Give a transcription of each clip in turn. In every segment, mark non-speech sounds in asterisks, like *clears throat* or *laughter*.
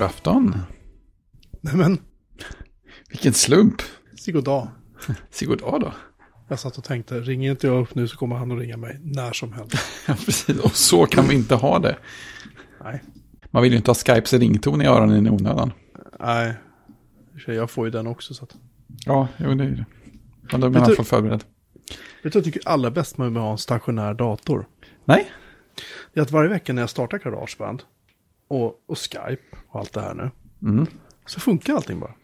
God afton. Nej men, Vilken slump. Sigurd Sigurd A då. Jag satt och tänkte, ringer inte jag upp nu så kommer han att ringa mig när som helst. *laughs* Ja, precis. Och så kan vi inte ha det. Nej, Man vill ju inte ha Skypes rington i öronen i onödan. nej. Jag får ju den också så att. Ja, jo, det är det. Men då är man i alla fall förberedd. Vet du jag tycker allra bäst med att ha en stationär dator? Nej, Det är att varje vecka när jag startar Garageband och, och Skype och allt det här nu. Mm. Så funkar allting bara.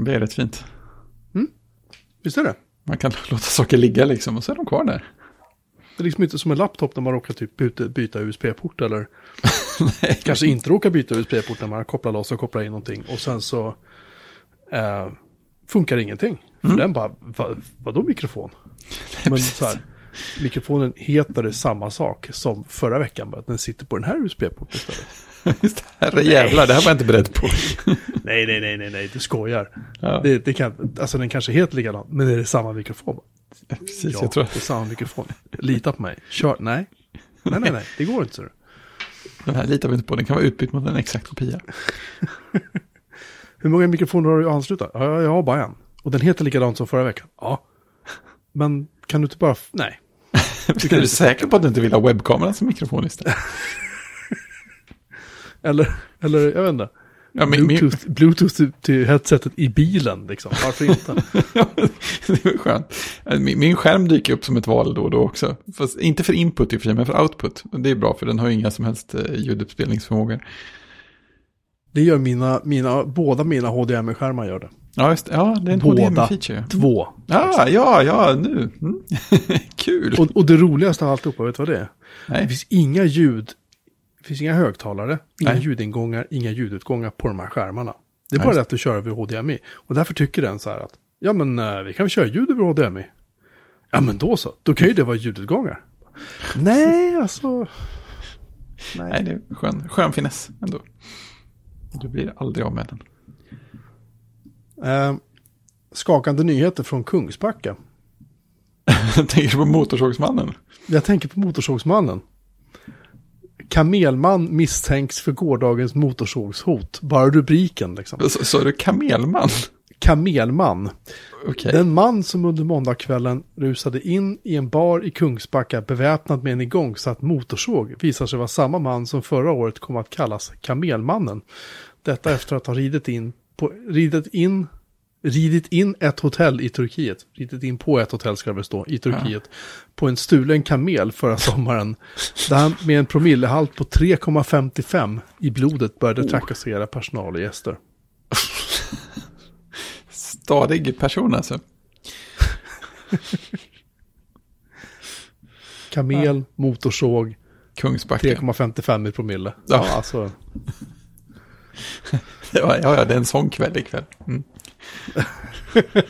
det är rätt fint. Visst är det? Man kan *laughs* låta saker ligga liksom och så är de kvar där. Det är liksom inte som en laptop när man råkar typ byta, byta USB-port eller *laughs* Nej, kanske inte råkar byta USB-port när man kopplar loss och kopplar in någonting. Och sen så eh, funkar ingenting. För den bara, va, vadå mikrofon? *laughs* Men så här, mikrofonen heter samma sak som förra veckan, bara att den sitter på den här USB-porten istället. *laughs* Just det, här var jag inte beredd på. nej, nej, nej, nej, nej, du skojar. Ja, Det, det kan, alltså den kanske heter likadant, men det är samma mikrofon. precis, ja, jag tror det är samma mikrofon. Lita på mig. Kör, nej. Nej, nej, nej, det går inte så. den här litar vi inte på. Den kan vara utbytt mot en exakt kopia. *laughs* Hur många mikrofoner har du anslutit? Ja, jag har bara en. Och den heter likadant som förra veckan. Ja. Men kan du inte bara... Nej. *laughs* är du säker på att du inte vill ha webbkameran som mikrofon istället? Eller, eller jag vet inte. Ja, min, Bluetooth, Bluetooth till, till headsetet i bilen liksom. Varför inte? *laughs* det var skönt. Min, min skärm dyker upp som ett val då och då också. Fast inte för input i och för sig, men för output. Det är bra, för den har ju inga som helst eh, ljuduppspelningsförmågor. Det gör mina, mina, båda mina HDMI-skärmar gör det. Ja, just det. Ja, det är en. HDMI-feature. Två. Ja, ja, ja, nu. Mm. *laughs* Kul. Och, och det roligaste av alltihopa, vet du vad det är? Det Nej. finns inga ljud, det finns inga högtalare, inga Nej. ljudingångar, inga ljudutgångar på de här skärmarna. Det är Nej, bara det att du kör över HDMI. Och därför tycker den så här att, ja men eh, vi kan väl köra ljud över HDMI. Ja men då så, då kan ju det vara ljudutgångar. *laughs* Nej, alltså. Nej. Nej, det är skön, skön finess ändå. Du blir aldrig av med den. Eh, skakande nyheter från Kungsbacka. *laughs* Tänker du på Motorsågsmannen? Jag tänker på Motorsågsmannen. Kamelman misstänks för gårdagens motorsågshot. Bara rubriken liksom. Så- Sa du kamelman? Kamelman. Okej. Den man som under måndagskvällen rusade in i en bar i Kungsbacka beväpnad med en igångsatt motorsåg visar sig vara samma man som förra året kom att kallas Kamelmannen. Detta efter att ha ridit in på, ridit in, ridit in ett hotell i Turkiet, ridit in på ett hotell ska det väl stå, i Turkiet, på en stulen kamel förra sommaren, där han med en promillehalt på 3,55 i blodet började trakassera personal och gäster. Stadig person alltså. *laughs* Kamel, motorsåg, Kungsbacka. 3,55 i promille. Ja. Ja, alltså. *laughs* Ja, ja, ja, det är en sån kväll ikväll. Mm. *laughs*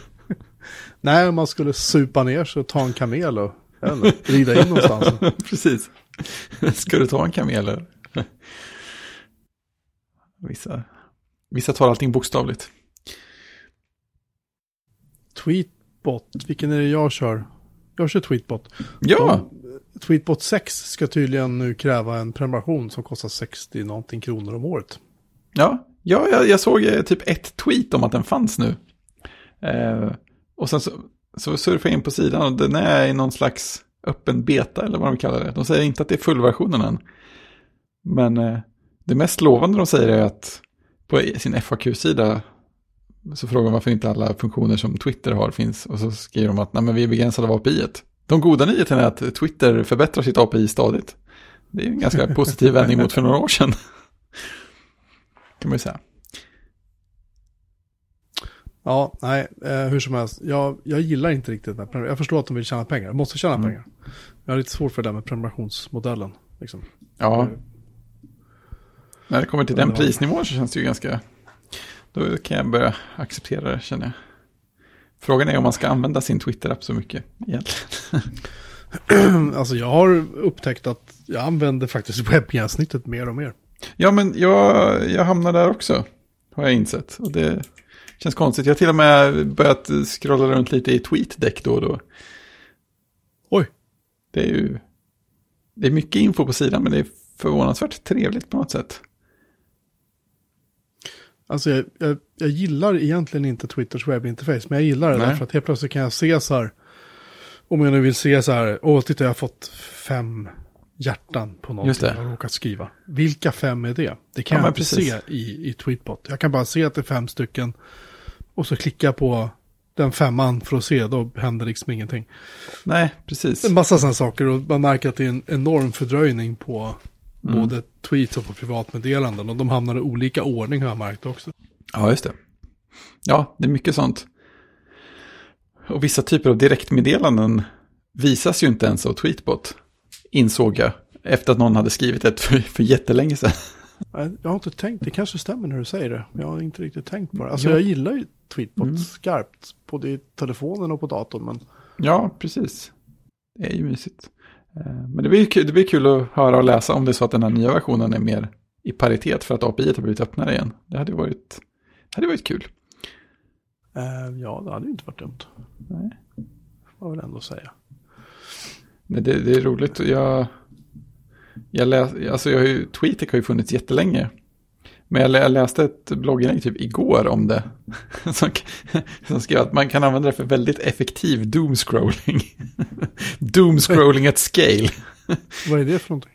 Nej, om man skulle supa ner sig och ta en kamel och inte, rida in någonstans. *laughs* Precis. Ska du ta en kamel eller? Vissa, vissa tar allting bokstavligt. Tweetbot, vilken är det jag kör? Jag kör Tweetbot. Ja, De- Tweetbot 6 ska tydligen nu kräva en prenumeration som kostar 60 någonting kronor om året. ja, ja jag, jag såg eh, typ ett tweet om att den fanns nu. Eh, och sen så, så surfade jag in på sidan och den är i någon slags öppen beta eller vad de kallar det. De säger inte att det är fullversionen än. Men eh, det mest lovande de säger är att på sin FAQ-sida så frågar de varför inte alla funktioner som Twitter har finns. Och så skriver de att Nej, men vi är begränsade av API. -et. De goda nyheterna är att Twitter förbättrar sitt API stadigt. Det är en ganska positiv vändning mot för några år sedan. *laughs* Kan man ju säga. Ja, nej, eh, hur som helst. Jag, jag gillar inte riktigt den här Jag förstår att de vill tjäna pengar. De måste tjäna Mm. pengar. Jag har lite svårt för det där med prenumerationsmodellen. Liksom. Ja, när det kommer till den prisnivån så känns det ju ganska... Då kan jag börja acceptera det känner jag. Frågan är om man ska använda sin Twitter-app så mycket egentligen. *clears throat* alltså jag har upptäckt att jag använder faktiskt webbgränssnittet mer och mer. Ja, men jag, jag hamnar där också. Har jag insett. Och det känns konstigt. Jag har till och med börjat scrolla runt lite i TweetDeck då och då. Oj, Det är ju... Det är mycket info på sidan, men det är förvånansvärt trevligt på något sätt. Alltså jag, jag, jag gillar egentligen inte Twitters webbinterface, men jag gillar det Nej. därför att helt plötsligt kan jag se så här, om jag nu vill se så här, åh titta jag har fått fem hjärtan på någonting jag har råkat skriva. Vilka fem är det? Det kan Ja, jag inte precis. se i, i Tweetbot. Jag kan bara se att det är fem stycken och så klicka på den femman för att se, då händer liksom ingenting. Nej, precis. En massa sådana saker och man märker att det är en enorm fördröjning på Mm. både tweets och på privatmeddelanden och de hamnar i olika ordning har jag märkt också. Ja, just det. Ja, det är mycket sånt. Och vissa typer av direktmeddelanden visas ju inte ens av Tweetbot, insåg jag, efter att någon hade skrivit ett för, för jättelänge sedan. Jag har inte tänkt, det kanske stämmer när du säger det. Jag har inte riktigt tänkt på det. Alltså Ja. jag gillar ju Tweetbot Mm. skarpt, både i telefonen och på datorn. Men Ja, precis. Det är ju mysigt. Eh, Men det blir, kul, det blir kul att höra och läsa om det är så att den här nya versionen är mer i paritet för att API har blivit öppnare igen. Det hade varit, hade varit kul. eh, ja, det hade ju inte varit dumt. Nej. Får jag väl ändå säga. Men det, det är roligt. Jag, jag, läs, alltså jag har ju, Tweetek har ju funnits jättelänge. Men jag, lä, jag läste ett blogginlägg typ igår om det. *laughs* Som, som skrev att man kan använda det för väldigt effektiv doomscrolling. *laughs* doomscrolling at scale. *laughs* Vad är det för någonting?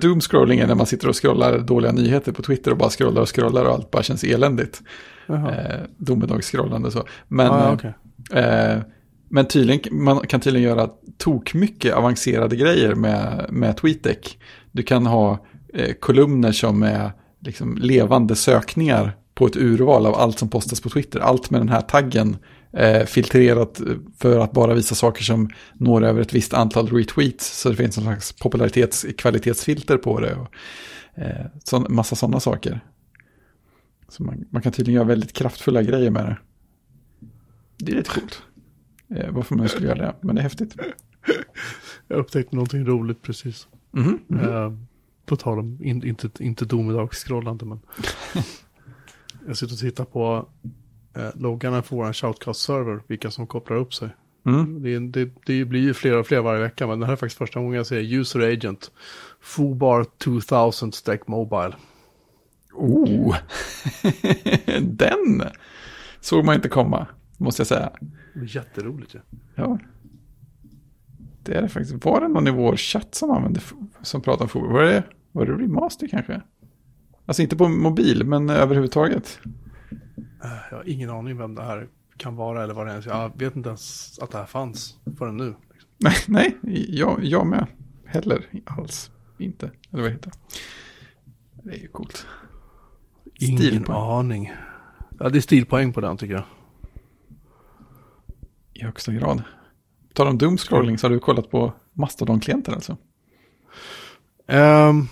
Doomscrolling är när man sitter och scrollar dåliga nyheter på Twitter och bara scrollar och scrollar och allt bara känns eländigt. Eh, domedagsschrollande så. Men, ah, eh, okej. Eh, men tydligen, man kan tydligen göra tok mycket avancerade grejer med, med TweetDeck. Du kan ha eh, kolumner som är liksom levande sökningar på ett urval av allt som postas på Twitter. Allt med den här taggen eh, filtrerat för att bara visa saker som når över ett visst antal retweets. Så det finns en slags popularitets kvalitetsfilter på det. Och, eh, så, massa sådana saker. Så man, man kan tydligen göra väldigt kraftfulla grejer med det. Det är lite coolt. Eh, varför man skulle göra det, men det är häftigt. Jag upptäckte någonting roligt precis. Mhm, mhm. Eh, på tal om, in, inte, inte domedagsschrollande, men. *laughs* jag sitter och tittar på eh, loggarna för vår shoutcast-server, vilka som kopplar upp sig. Mm. Det, det, det blir ju fler och fler varje vecka, men det här är faktiskt första gången jag ser user agent. Fubar 2000 stack mobile. Oh, *laughs* den såg man inte komma, måste jag säga. Det är jätteroligt ju. Ja. Det är det faktiskt. Var det någon i vår chatt som använde, som pratade om Fubo? Var det, var det remaster kanske? Alltså inte på mobil, men överhuvudtaget. Eh, Jag har ingen aning vem det här kan vara eller vad det är. Jag vet inte ens att det här fanns förrän nu. Nej, *laughs* nej jag, jag med. Heller alls inte. Eller vad heter det? Det är ju coolt. Ingen Stilpoäng. aning. Ja, det är stilpoäng på den tycker jag. I högsta grad. På tal om doomscrolling så har du kollat på Mastodon-klienter alltså? Ehm,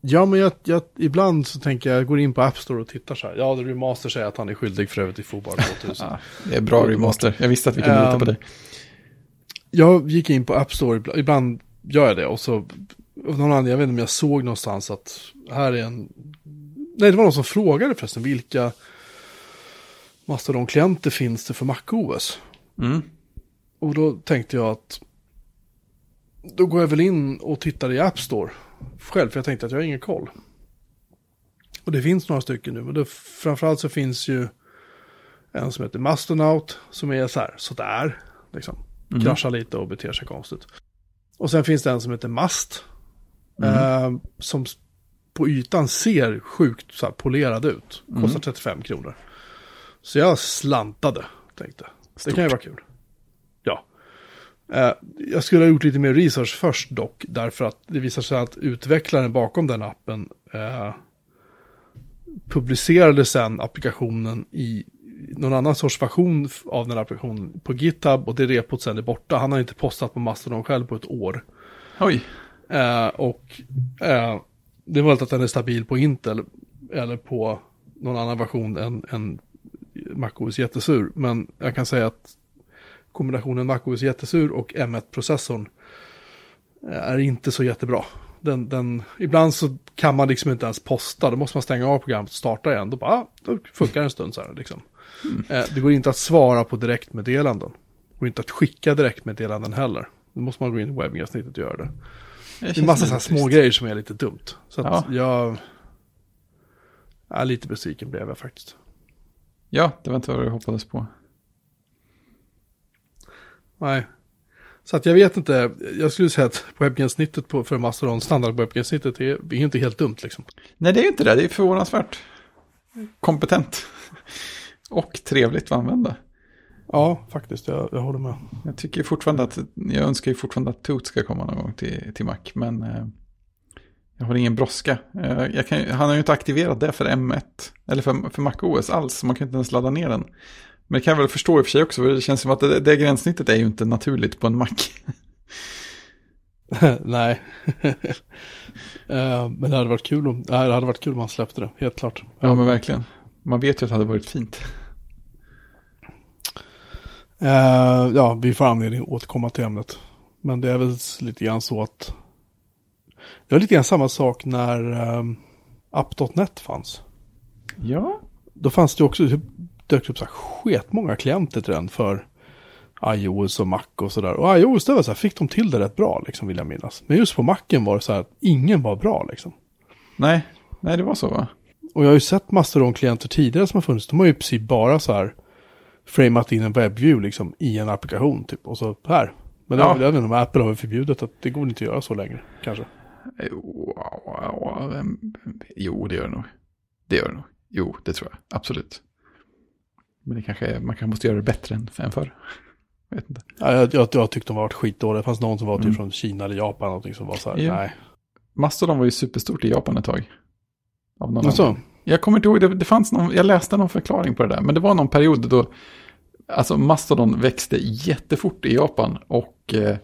ja, men jag, jag, ibland så tänker jag, jag går in på App Store och tittar så här. Ja, The Remaster säger att han är skyldig för övrigt i Fubar *laughs* 2000. Ja, det är bra remaster. Jag visste att vi kunde lita på Ehm, dig. Jag gick in på App Store, ibland, ibland gör jag det och så, av någon anledning, jag vet inte om jag såg någonstans att här är en, nej det var någon som frågade förresten, vilka Mastodon-klienter finns det för MacOS? Mm. Och då tänkte jag att då går jag väl in och tittar i App Store själv, för jag tänkte att jag har ingen koll. Och det finns några stycken nu, men det, framförallt så finns ju en som heter Mastonaut, som är så här, sådär, liksom. Mm. Kraschar lite och beter sig konstigt. Och sen finns det en som heter Mast, Mm. eh, som på ytan ser sjukt så här polerad ut. Kostar Mm. 35 kronor. Så jag slantade, tänkte. Det kan ju vara kul. Ja. Eh, jag skulle ha gjort lite mer research först dock, därför att det visar sig att utvecklaren bakom den appen eh, publicerade sen applikationen i någon annan sorts version av den här applikationen på GitHub och det repot sen är borta. Han har inte postat på Mastodon själv på ett år. Oj, Eh, och eh, det är möjligt att den är stabil på Intel eller på någon annan version än, än MacOS jättesur. Men jag kan säga att kombinationen MacOS jättesur och M1-processorn eh, är inte så jättebra. Den, den, ibland så kan man liksom inte ens posta, då måste man stänga av programmet och starta igen. Då bara, ah, då funkar det en stund så här liksom. Eh, det går inte att svara på direktmeddelanden. Det går inte att skicka direktmeddelanden heller. Då måste man gå in i webbgränssnittet och göra det. Det är känns massa så här små grejer som är lite dumt. Så att Ja. jag... Ja, lite besviken blev jag faktiskt. Ja, det var inte vad du hoppades på. Nej. Så att jag vet inte, jag skulle säga att webbgränssnittet på, för Mastodon, standard webbgränssnittet är, är inte helt dumt liksom. Nej, det är inte det. Det är förvånansvärt kompetent. *laughs* Och trevligt att använda. Ja, faktiskt, jag, jag håller med. Jag tycker fortfarande att, jag önskar ju fortfarande att Toot ska komma någon gång till, till Mac, men eh, jag har ingen brådska. Eh, han har ju inte aktiverat det för M1, eller för, för Mac OS alls, så man kan inte ens ladda ner den. Men det kan jag väl förstå i och för sig också, för det känns som att det, det gränssnittet är ju inte naturligt på en Mac. *laughs* Nej. uh, *laughs* men det hade varit kul om, det hade varit kul om han släppte det, helt klart. Ja, men verkligen. Man vet ju att det hade varit fint. Uh, ja, vi får anledning att återkomma till ämnet. Men det är väl lite grann så att det var lite grann samma sak när um, App.net fanns. Ja. Då fanns det också, det dök upp så här sketmånga klienter till den för iOS och Mac och sådär. Och iOS, det var så här, fick de till det rätt bra liksom vill jag minnas. Men just på Macen var det så här att ingen var bra liksom. Nej, nej det var så va? Och jag har ju sett Mastodon-klienter tidigare som har funnits. De har ju i princip bara så här framat in en webbview liksom i en applikation typ. Och så här. Men ja. vet inte om Apple har förbjudit att det går inte att göra så längre kanske. Jo, det gör det nog. Det gör det nog. Jo, det tror jag. Absolut. Men det kanske är, man kanske måste göra det bättre än, än förr. Jag vet inte. Ja, jag, jag, jag tyckte de var skitdåliga. Det fanns någon som var typ mm. från Kina eller Japan. Någonting som var så här, ja. nej. Mastodon var ju superstort i Japan ett tag. Av någon alltså. Jag kommer inte ihåg, det, det fanns någon, jag läste någon förklaring på det där. Men det var någon period då, alltså Mastodon växte jättefort i Japan. Och eh,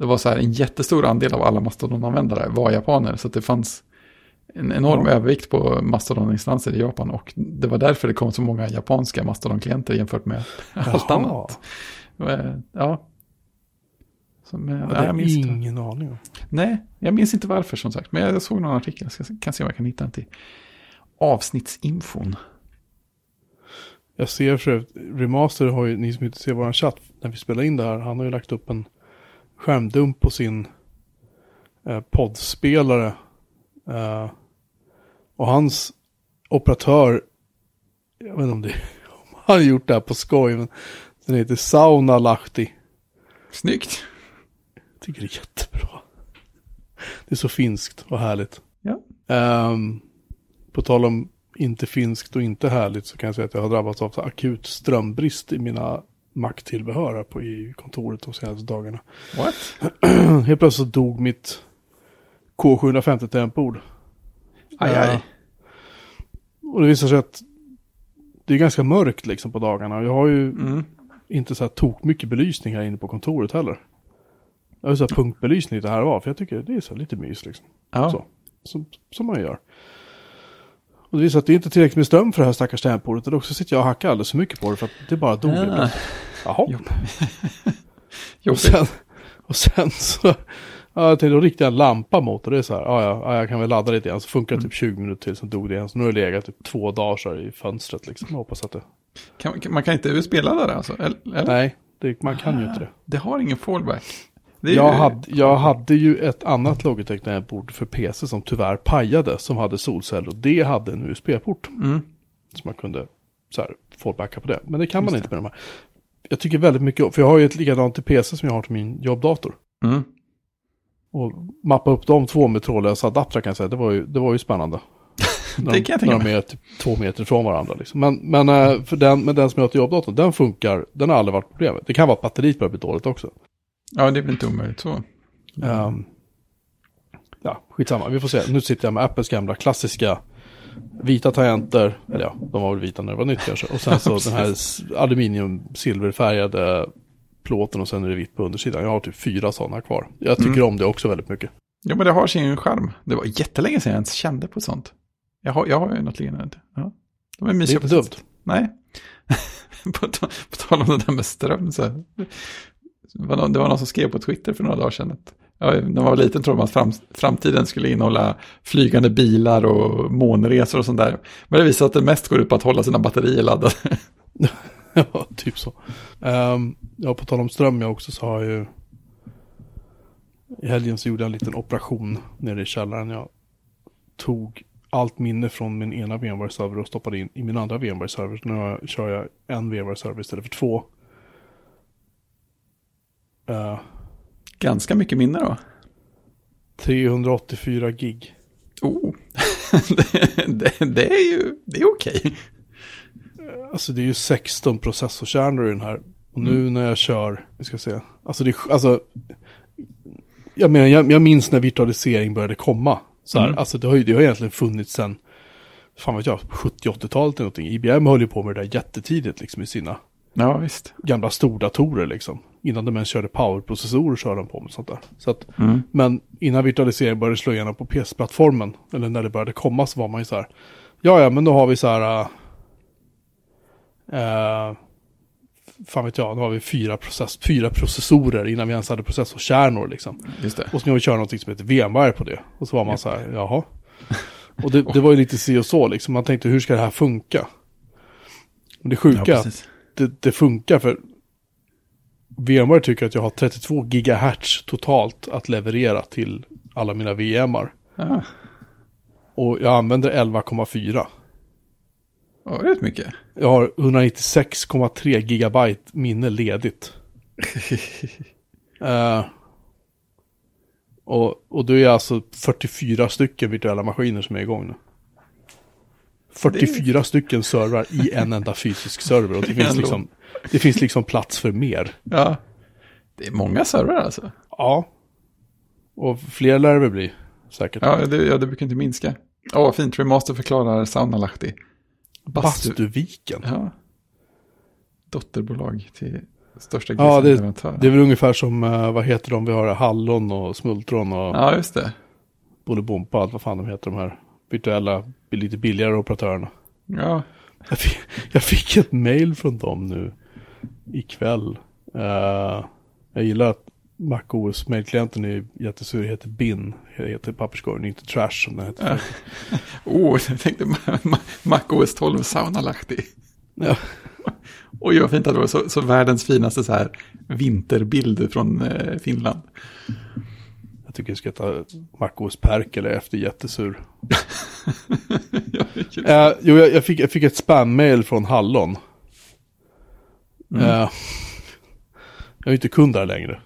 det var så här en jättestor andel av alla Mastodon-användare var japaner. Så det fanns en enorm ja. övervikt på Mastodon-instanser i Japan. Och det var därför det kom så många japanska Mastodon-klienter jämfört med allt annat. Eh, ja. Som, ja, det jag minns ingen inte. aning om. Nej, jag minns inte varför som sagt. Men jag såg någon artikel, jag kan se om jag kan hitta den till avsnittsinfon. Jag ser för Remaster har ju, ni som inte ser vår chatt, när vi spelar in det här, han har ju lagt upp en skärmdump på sin eh, poddspelare. Eh, och hans operatör, jag vet inte om det *laughs* om han har gjort det här på skoj, men den heter Sauna Lahti. Snyggt. Jag tycker det är jättebra. Det är så finskt och härligt. Ja. Um, på tal om inte finskt och inte härligt så kan jag säga att jag har drabbats av akut strömbrist i mina Mac-tillbehör på, i kontoret de senaste dagarna. What? *clears throat* Helt plötsligt dog mitt K750 tangentbord. Aj, aj. Uh, och det visar sig att det är ganska mörkt liksom på dagarna. Jag har ju mm. inte så här tok mycket belysning här inne på kontoret heller. Jag har så här punktbelysning lite här och var, för jag tycker det är så lite mys liksom. Ja. Så, som, som man gör. Och det visar att det är inte tillräckligt med ström för det här stackars tangentbordet. Eller också sitter jag och hackar alldeles för mycket på det för att det bara dog. Ja. Jaha. *laughs* och, sen, och sen så, ja, jag tänkte då riktar jag en lampa mot och det är så här, ja, ja, jag kan väl ladda lite igen. Så funkar det typ 20 minuter till, sen dog det igen. Så nu har det legat typ två dagar så i fönstret liksom. Jag hoppas att det... Kan, man kan inte USB-ladda det alltså? Eller? Nej, det, man kan ju inte det. Det har ingen fallback. Jag, ju... hade, jag hade ju ett annat Logitech-bord för PC som tyvärr pajade, som hade solceller. Och det hade en USB-port. Mm. Så man kunde så här, fallbacka på det. Men det kan man inte med de här. Jag tycker väldigt mycket om, för jag har ju ett likadant till PC som jag har till min jobbdator. Mm. Och mappa upp de två med trådlösa adaptrar kan jag säga, det var ju, det var ju spännande. *laughs* det kan jag tänka mig. När de är typ två meter från varandra. Liksom. Men, men eh, för den, med den som jag har till jobbdatorn, den funkar, den har aldrig varit problemet. Det kan vara att batteriet börjar bli dåligt också. Ja, det är väl inte omöjligt så. Um, ja, skitsamma. Vi får se. Nu sitter jag med Apples gamla klassiska vita tangenter. Eller ja, de var väl vita när det var nytt kanske. Och sen *laughs* så den här aluminium silverfärgade plåten och sen är det vitt på undersidan. Jag har typ fyra sådana kvar. Jag tycker mm. om det också väldigt mycket. Ja, men det har sin charm. Det var jättelänge sedan jag ens kände på sånt. Jag har, jag har ju något liknande. Ja. De är mysiga det är inte dumt. Nej. *laughs* på, på tal om det där med ström så. Det var, någon, det var någon som skrev på Twitter för några dagar sedan att ja, när man var liten trodde man att fram, framtiden skulle innehålla flygande bilar och månresor och sånt där. Men det visar att det mest går ut på att hålla sina batterier laddade. *laughs* ja, typ så. Um, ja, på tal om ström jag också så har jag ju i helgen så gjorde jag en liten operation nere i källaren. Jag tog allt minne från min ena VMware-server och stoppade in i min andra VMware-server. Nu kör jag en VMware-server istället för två. Uh, Ganska mycket minne då. 384 gig. Oh, *laughs* det, det, det, är ju det är okej. Alltså det är ju 16 processorkärnor i den här. Och nu mm. när jag kör, vi ska se. Alltså det, alltså. Jag menar, jag, jag minns när virtualisering började komma. Så här, mm. Alltså det har ju det har egentligen funnits sedan, fan vet jag, 70-80-talet eller någonting. IBM höll ju på med det där jättetidigt liksom i sina ja, visst. gamla stordatorer liksom. Innan de ens körde powerprocessorer körde de på med sånt där. Så att, mm. Men innan virtualisering började slå igenom på PC-plattformen, eller när det började komma så var man ju så här, ja ja men då har vi så här, uh, fan vet jag, då har vi fyra, process, fyra processorer innan vi ens hade processorkärnor liksom. Just det. Och så kan vi köra någonting som heter VMware på det. Och så var man så här, jaha. Och det, det var ju lite si och så liksom. Man tänkte, hur ska det här funka? Och det sjuka ja, att det, det, funkar för VMware tycker att jag har 32 gigahertz totalt att leverera till alla mina VMar. Ah. Och jag använder 11,4. Ja, rätt mycket. Jag har 196,3 gigabyte minne ledigt. uh, *laughs* och, och då är alltså 44 stycken virtuella maskiner som är igång nu. 44 är... stycken servrar i en enda fysisk server. Och det finns, liksom, det finns liksom plats för mer. Ja. Det är många servrar alltså. Ja. Och fler lär det bli. Säkert. Ja, det, ja, det brukar inte minska. Åh, oh, fint. Remaster förklarar Saunalahti. Bastu... Bastuviken. Ja. Dotterbolag till största Ja, det, det är väl ungefär som, uh, vad heter de, vi har hallon och smultron och... Ja, just det. Bolibompa allt vad fan de heter de här virtuella, lite billigare operatörerna. Ja. Jag fick, jag fick ett mail från dem nu ikväll. Uh, jag gillar att MacOS mailklienten är jättesur, heter bin, heter papperskorgen, inte trash som den heter. *laughs* oh, jag tänkte MacOS 12 saunalaktig. Ja. *laughs* Oj, vad fint att det var så, så världens finaste så här vinterbild från eh, Finland. Jag tycker jag ska ta MacOS Perkele efter jättesur. *laughs* ja, uh, jo, jag, jag, fick, jag fick ett spam-mail från Hallon. Mm. Uh, jag är inte kund där längre.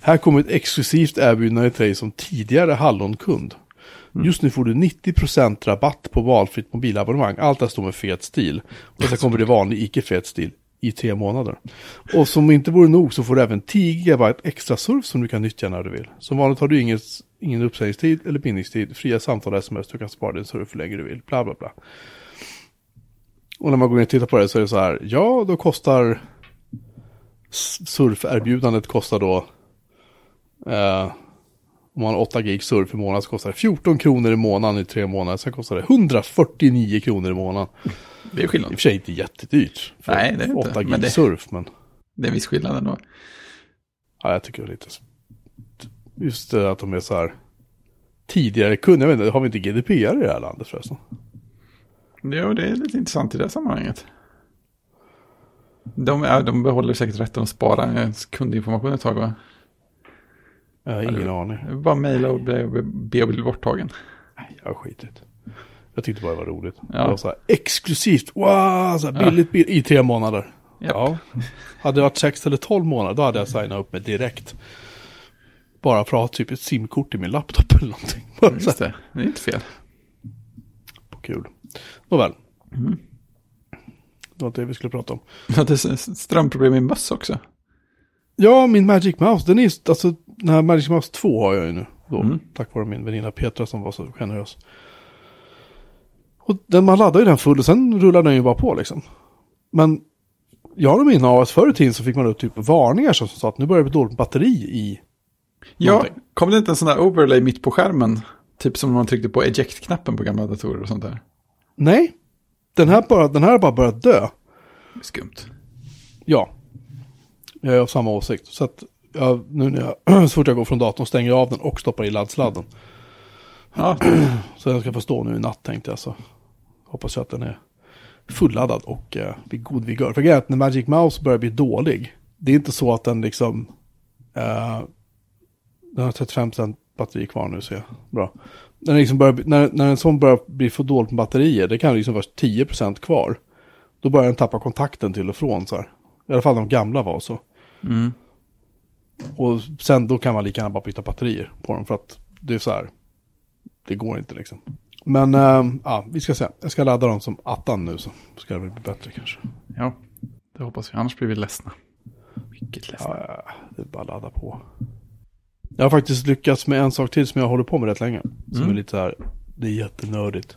Här kommer ett exklusivt erbjudande till dig som tidigare Hallonkund. Mm. Just nu får du 90% rabatt på valfritt mobilabonnemang. Allt det står med fet stil. Och sen kommer det vanlig icke-fet stil i tre månader. Och som inte vore nog så får du även 10 GB extra surf som du kan nyttja när du vill. Som vanligt har du inget, ingen uppsägningstid eller bindningstid, fria samtal och sms, du kan spara din surf hur länge du vill, bla bla bla. Och när man går in och tittar på det så är det så här, ja då kostar surferbjudandet kostar då Eh, om man har 8 gig surf i månaden så kostar det 14 kronor i månaden i tre månader. Sen kostar det 149 kronor i månaden. Det är skillnad. I och för sig inte jättedyrt. Nej, det är inte. 8 gig men det, surf, men... Det är viss skillnad ändå. Ja, jag tycker det är lite... Just det att de är så här... Tidigare kunde, jag vet inte, har vi inte GDPR i det här landet förresten? Jo, det är lite intressant i det sammanhanget. De, ja, de behåller säkert rätten att spara kundinformation ett tag va? Jag har ingen aning. Bara mejla och be, be, be bli borttagen. Nej, jag har skitit. Jag tyckte bara det var roligt. Ja. Det var så här exklusivt, wow, så här billigt, billigt i tre månader. Japp. Ja. Hade det varit sex eller tolv månader, då hade jag signat upp mig direkt. Bara för att ha typ ett simkort i min laptop eller någonting. Bara *laughs* Just det, det är inte fel. Kul. Nåväl. Mm. Det var det vi skulle prata om. Ja, det är strömproblem i möss också. Ja, min Magic Mouse, den är alltså, den här Magic Mouse 2 har jag ju nu. Då, Mm. Tack vare min väninna Petra som var så generös. Och den, man laddar ju den full och sen rullar den ju bara på liksom. Men jag har minne av att förr i tiden så fick man upp typ varningar som sa att nu börjar det bli dåligt batteri i Ja, någonting. kom det inte en sån där overlay mitt på skärmen? Typ som man tryckte på eject-knappen på gamla datorer och sånt där. Nej, den här, bara, den här har bara börjat dö. Skumt. Ja, jag är av samma åsikt. Så att jag, nu när jag, *clears throat* så fort jag går från datorn stänger jag av den och stoppar i laddsladden. Ja, *clears throat* Så den ska få stå nu i natt tänkte jag så. Hoppas jag att den är fulladdad och eh, vid god vigör. För grejen är att när Magic Mouse börjar bli dålig. Det är inte så att den liksom. Eh, den har 35% batteri kvar nu ser jag. Bra. När, liksom börjar, när, när en sån börjar bli för dåligt med batterier, det kan liksom vara 10% kvar. Då börjar den tappa kontakten till och från så här. I alla fall de gamla var så. Mm. Och sen då kan man lika gärna bara byta batterier på dem för att det är så här. Det går inte liksom. Men äh, ja, vi ska se. Jag ska ladda dem som attan nu så ska det väl bli bättre kanske. Ja, det hoppas vi. Annars blir vi ledsna. Mycket ledsna. Ja, ja, det är bara att ladda på. Jag har faktiskt lyckats med en sak till som jag håller på med rätt länge. Som Mm. är lite så här, det är jättenördigt.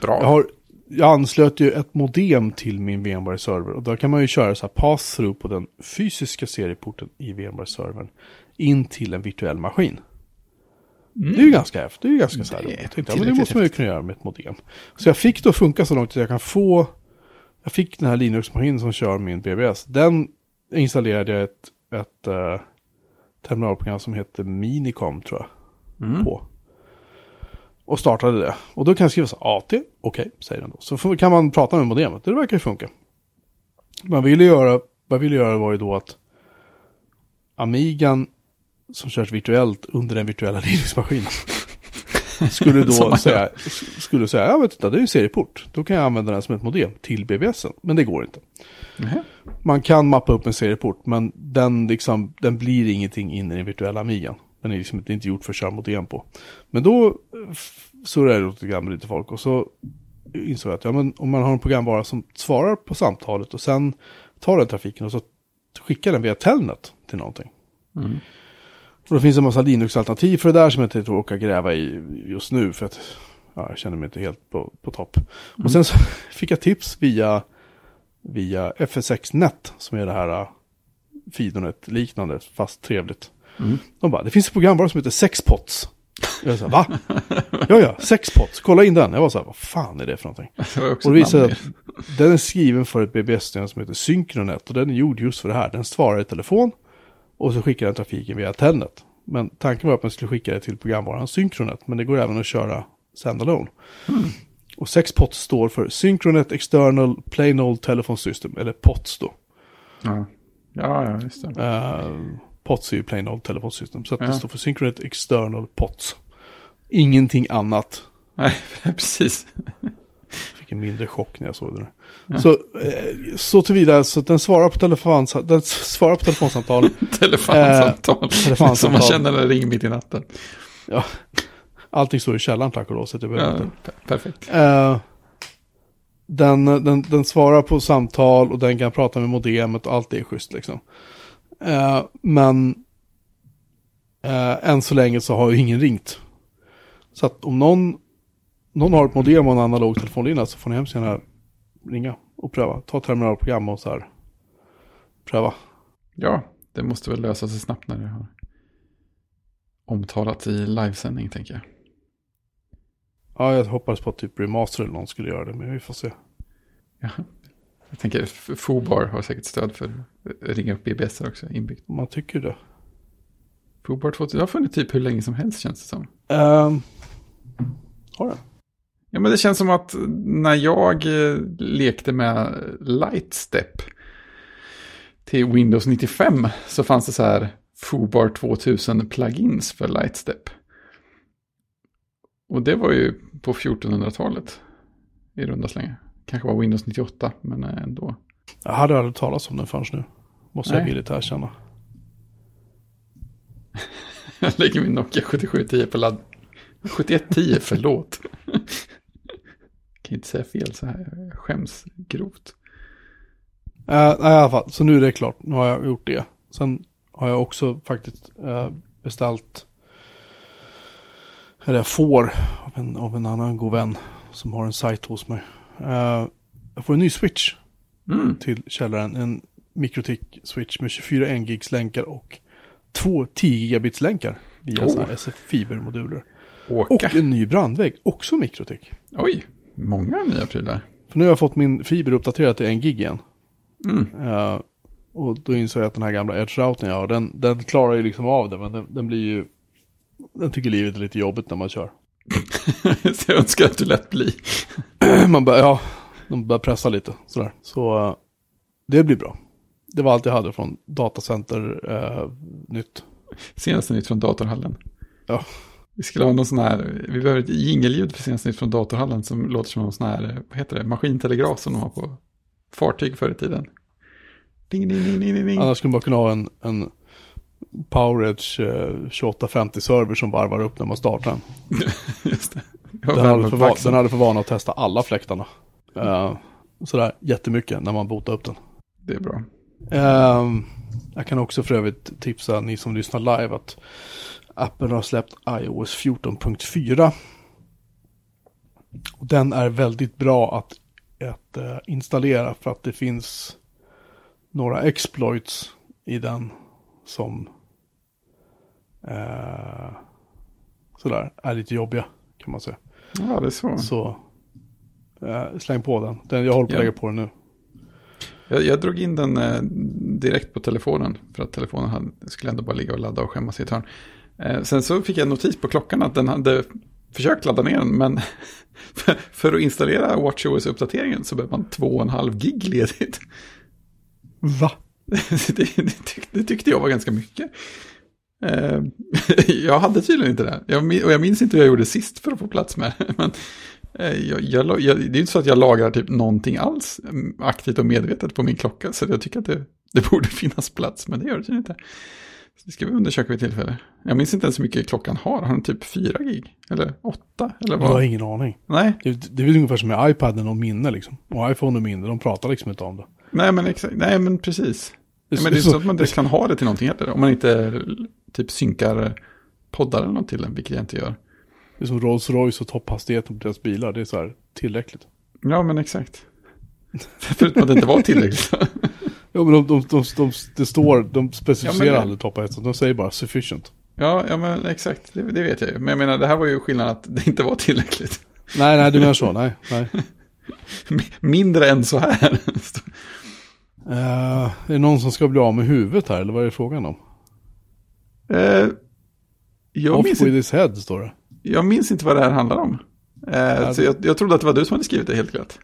Bra. Jag, har, jag anslöt ju ett modem till min VMware-server. Och då kan man ju köra så här pass-through på den fysiska serieporten i VMware-servern. In till en virtuell maskin. Mm. Det är ju ganska häftigt. Det är ju ganska så här. Det är Jag tänkte, ja, men det måste man ju kunna göra med ett modem. Så jag fick då funka så långt att jag kan få... Jag fick den här Linux-maskinen som kör min BBS. Den installerade jag ett, ett eh, terminalprogram som heter Minicom tror jag Mm. på. Och startade det. Och då kan jag skriva så AT, okej, säger den då. Så kan man prata med modemet, det verkar ju funka. Man ville göra, vad jag ville göra var ju då att Amigan som körs virtuellt under den virtuella Linux-maskinen *laughs* skulle då säga, skulle säga, ja vet du, det är ju serieport. Då kan jag använda den som ett modem till BBSen. Men det går inte. Nähä. Man kan mappa upp en serieport, men den, liksom, den blir ingenting in i den virtuella Amigan. Den är liksom inte gjort för att köra modem på. Men då surrade jag lite grann med lite folk och så insåg jag att ja, men om man har en programvara som svarar på samtalet och sen tar den trafiken och så skickar den via Telnet till någonting. Mm. Och då finns det en massa Linux-alternativ för det där som jag inte orkar gräva i just nu för att ja, jag känner mig inte helt på, på topp. Och sen så *laughs* fick jag tips via, via FS6net som är det här uh, Fidonet-liknande fast trevligt. Mm. De bara, det finns ett programvara som heter Sexpots. Jag sa, va? *laughs* Ja, ja, Sexpots, kolla in den. Jag var så här, vad fan är det för någonting? *laughs* Det Och det sig att den är skriven för ett BBS-system som heter Synchronet och den är gjord just för det här. Den svarar i telefon och så skickar den trafiken via Telnet. Men tanken var att man skulle skicka det till programvaran Synchronet, men det går även att köra standalone. Och Sexpots står för Synchronet External Plain Old Telephone System, eller POTS då. Ja, ja, ja just det. Uh, POTS är ju Plain Old Telephone System, så att Ja. det står för Synchronet External POTS. Ingenting annat. Nej, *laughs* precis. Fick en mindre chock när jag såg det. där. Så, eh, så tillvida så att den svarar på, telefon, den svarar på telefonsamtal. *laughs* Telefonsamtal. telefonsamtal. Som man känner när det ringer mitt i natten. ja. Allting står i källaren tack och lov. Så behöver Ja, perfekt. Eh, den, den, den svarar på samtal och den kan prata med modemet och allt det är schysst liksom. Eh, men eh, än så länge så har ju ingen ringt. Så att om någon, någon har ett modem och en analog telefonlinje så får ni hemskt gärna ringa och pröva. Ta terminalprogram och så här. Pröva. Ja, det måste väl lösa sig snabbt när det har omtalat i livesändning, tänker jag. Ja, jag hoppades på att typ Remaster eller någon skulle göra det, men vi får se. Ja. Jag tänker, Fobar har säkert stöd för att ringa upp BBS också inbyggt. Man tycker det. Fobar 2000 har funnits typ hur länge som helst känns det som. Um, har den? Ja, men det känns som att när jag eh, lekte med Lightstep till Windows 95 så fanns det så här Fobar 2000 plugins för Lightstep. Och det var ju på 1400-talet i runda slängar. Kanske var Windows 98, men eh, ändå. Jag hade aldrig talat om den förrän nu. Måste jag Nej. villigt erkänna. *laughs* Jag lägger min Nokia 7710 på ladd. 7110, förlåt. Kan inte säga fel så här, jag skäms grovt. Uh, nej, i alla fall, så nu är det klart. Nu har jag gjort det. Sen har jag också faktiskt eh, beställt, eller jag får av en, av en annan god vän som har en sajt hos mig. Eh, jag får en ny switch Mm. till källaren. En Mikrotik switch med 24 1 gigs länkar och två 10 gigabits länkar via Oh. SF-fibermoduler. Och en ny brandvägg, också Mikrotik. Oj, många nya prylar. För nu har jag fått min fiber uppdaterad till en gig igen. Mm. Eh, och då insåg jag att den här gamla edge-routern jag har, den, den klarar ju liksom av det, men den, den blir ju... Den tycker livet är lite jobbigt när man kör. *laughs* så jag önskar att du lät bli. *clears throat* man börjar, ja, de börjar pressa lite sådär. Så eh, det blir bra. Det var allt jag hade från datacenter eh, nytt. Senaste nytt från datorhallen. Vi skulle ha någon sån här, vi behöver ett jingelljud för senaste nytt från datorhallen som låter som någon sån här, vad heter det, maskintelegraf som de har på fartyg förr i tiden. Ding, ding, ding, ding. Annars skulle man kunna ha en, en PowerEdge eh, 2850-server som varvar upp när man startar den. *laughs* Just det. Den hade, för, den hade för vana att testa alla fläktarna. Uh, sådär jättemycket när man botar upp den. Det är bra. Ehm, jag kan också för övrigt tipsa ni som lyssnar live att Apple har släppt iOS 14.4. Och Den är väldigt bra att, att eh, installera för att det finns några exploits i den som eh, sådär är lite jobbiga kan man säga. Ja, det är så. Så eh, släng på den. den. Jag håller på att Ja. lägga på den nu. Jag, jag drog in den direkt på telefonen för att telefonen hade, skulle ändå bara ligga och ladda och skämmas i ett hörn. Eh, sen så fick jag en notis på klockan att den hade försökt ladda ner den, men *laughs* för, att installera WatchOS-uppdateringen så behöver man 2,5 gig ledigt. Va? *laughs* det, det, det tyckte jag var ganska mycket. Eh, *laughs* jag hade tydligen inte det. Jag, och jag minns inte hur jag gjorde sist för att få plats med det. Men eh, jag, jag, det är inte så att jag lagrar typ någonting alls mm, aktivt och medvetet på min klocka. Så jag tycker att det, det borde finnas plats, men det gör det tydligen inte. Så det ska vi undersöka vid tillfälle. Jag minns inte ens hur mycket klockan har. Har den typ 4 gig? Eller 8? Eller Jag har vad? ingen aning. Nej, Det, det är väl ungefär som med iPaden och minne liksom. Och iPhone och minne, de pratar liksom inte om det. nej men exakt. Nej men precis. Det men det är så att man inte kan ha det till någonting heller. Om man inte typ synkar poddar eller något till den, vilket jag inte gör. det är som Rolls Royce och topphastigheten på deras bilar. Det är så här tillräckligt. Ja, men exakt. *laughs* Förutom att det inte var tillräckligt. *laughs* Ja men de, de, de, de, det står, de specificerar Ja, men- aldrig topphastigheten. De säger bara sufficient. ja, ja, men exakt. Det, det vet jag ju. Men jag menar, det här var ju skillnaden att det inte var tillräckligt. Nej, nej, du menar så. Nej, nej. *laughs* Mindre än så här. Eh, är det någon som ska bli av med huvudet här? Eller vad är det frågan om? Eh, jag, Off minns, with his head står det. jag minns inte vad det här handlar om. Eh, så jag, jag trodde att det var du som hade skrivit det helt klart.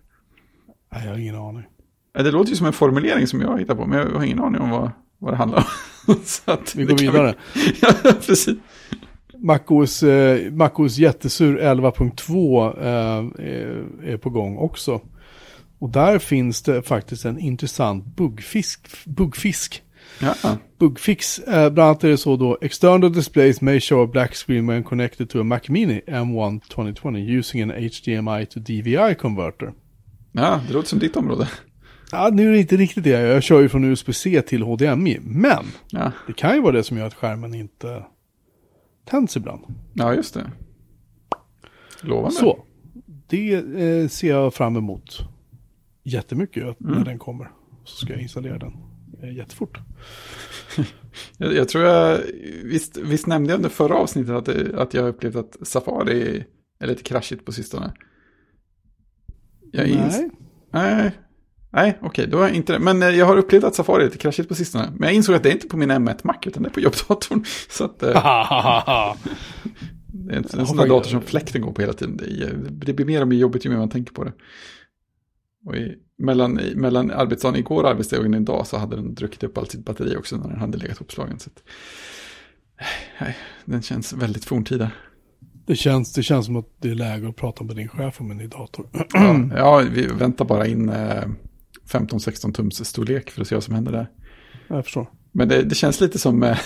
Nej, jag har ingen aning. Det låter ju som en formulering som jag hittar på, men jag har ingen aning om vad, vad det handlar om. *laughs* Vi går vidare. *laughs* ja, precis. MacOS, eh, MacOS jättesur 11.2 eh, är på gång också. Och där finns det faktiskt en intressant buggfisk. buggfisk. Ja, Bugfix, eh, bland annat är det så då, external displays may show a black screen when connected to a Mac Mini M1 2020 using an HDMI to DVI converter. ja, det låter som ditt område. Ja, nu är det inte riktigt det, jag kör ju från USB-C till HDMI, men Ja, det kan ju vara det som gör att skärmen inte tänds ibland. ja just det. Lovande. Så, det eh, ser jag fram emot jättemycket att när den kommer. Så ska jag installera den eh, jättefort. *laughs* Jag, jag tror jag, visst, visst nämnde jag under förra avsnittet att, det, att jag upplevt att Safari är lite kraschigt på sistone. Jag Nej, Nej, nej okej, då har jag inte det. Men eh, jag har upplevt att Safari är lite kraschigt på sistone. Men jag insåg att det är inte på min M1 Mac, utan det är på jobbdatorn. *laughs* Så att eh, *laughs* det är en, en sån där dator som fläkten går på hela tiden. Det, är, det blir mer och mer jobbigt ju mer man tänker på det. Och i, mellan, i, mellan arbetsdagen igår och arbetsdagen idag så hade den druckit upp allt sitt batteri också när den hade legat uppslagen. Så att, nej, den känns väldigt forntida. det, känns, det känns som att det är läge att prata med din chef om en ny dator. Ja, ja, vi väntar bara in eh, 15-16 tums storlek för att se vad som händer där. Jag förstår. Men det, det känns lite som, eh,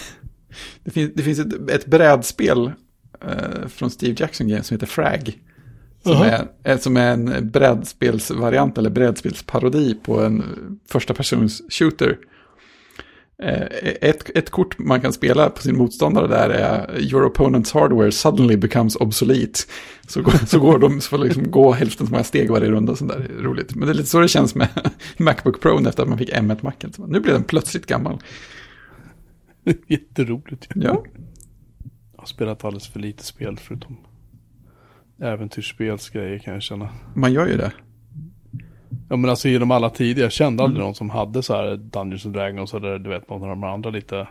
det, finns, det finns ett, ett brädspel eh, från Steve Jackson Games som heter Frag. Som, Jaha. är, är, som är en brädspelsvariant eller brädspelsparodi på en första persons shooter. Eh, ett, ett kort man kan spela på sin motståndare där är Your opponent's hardware suddenly becomes obsolete. Så, går- så går de, så liksom gå hälften så många steg varje runda och sånt där. Roligt. Men det är lite så det känns med *laughs* Macbook Pro efter att man fick M1-macken. Så Nu blev den plötsligt gammal. *laughs* Jätteroligt. ju. Ja, Jag har spelat alldeles för lite spel förutom äventyrsspelsgrejer kan jag känna. man gör ju det. Ja men alltså genom alla tider, jag kände aldrig Mm. någon som hade så här Dungeons and Dragons eller du vet någon av de andra lite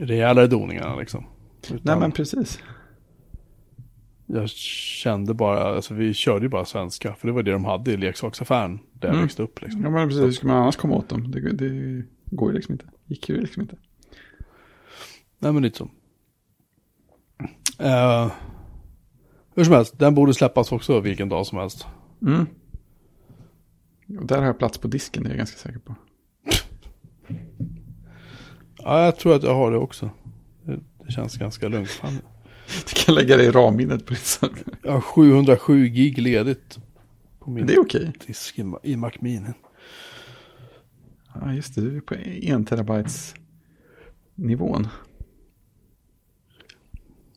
rejälare doningarna liksom. Utan Nej men precis. Jag kände bara, alltså vi körde ju bara svenska, för det var det de hade i leksaksaffären där jag Mm. växte upp liksom. Ja men precis, hur ska man annars komma åt dem? Det, det går ju liksom inte. Gick ju liksom inte. Nej men lite så. Uh, hur som helst, den borde släppas också vilken dag som helst. Mm. Och där har jag plats på disken, det är jag ganska säker på. Ja, jag tror att jag har det också. Det, det känns ganska lugnt. Fan. Du kan lägga det i ramminnet på ditt Jag har 707 gig ledigt. På min Det är okej. disk i, i Mac Mini. Ja, just det. Du är på en terabytes nivån.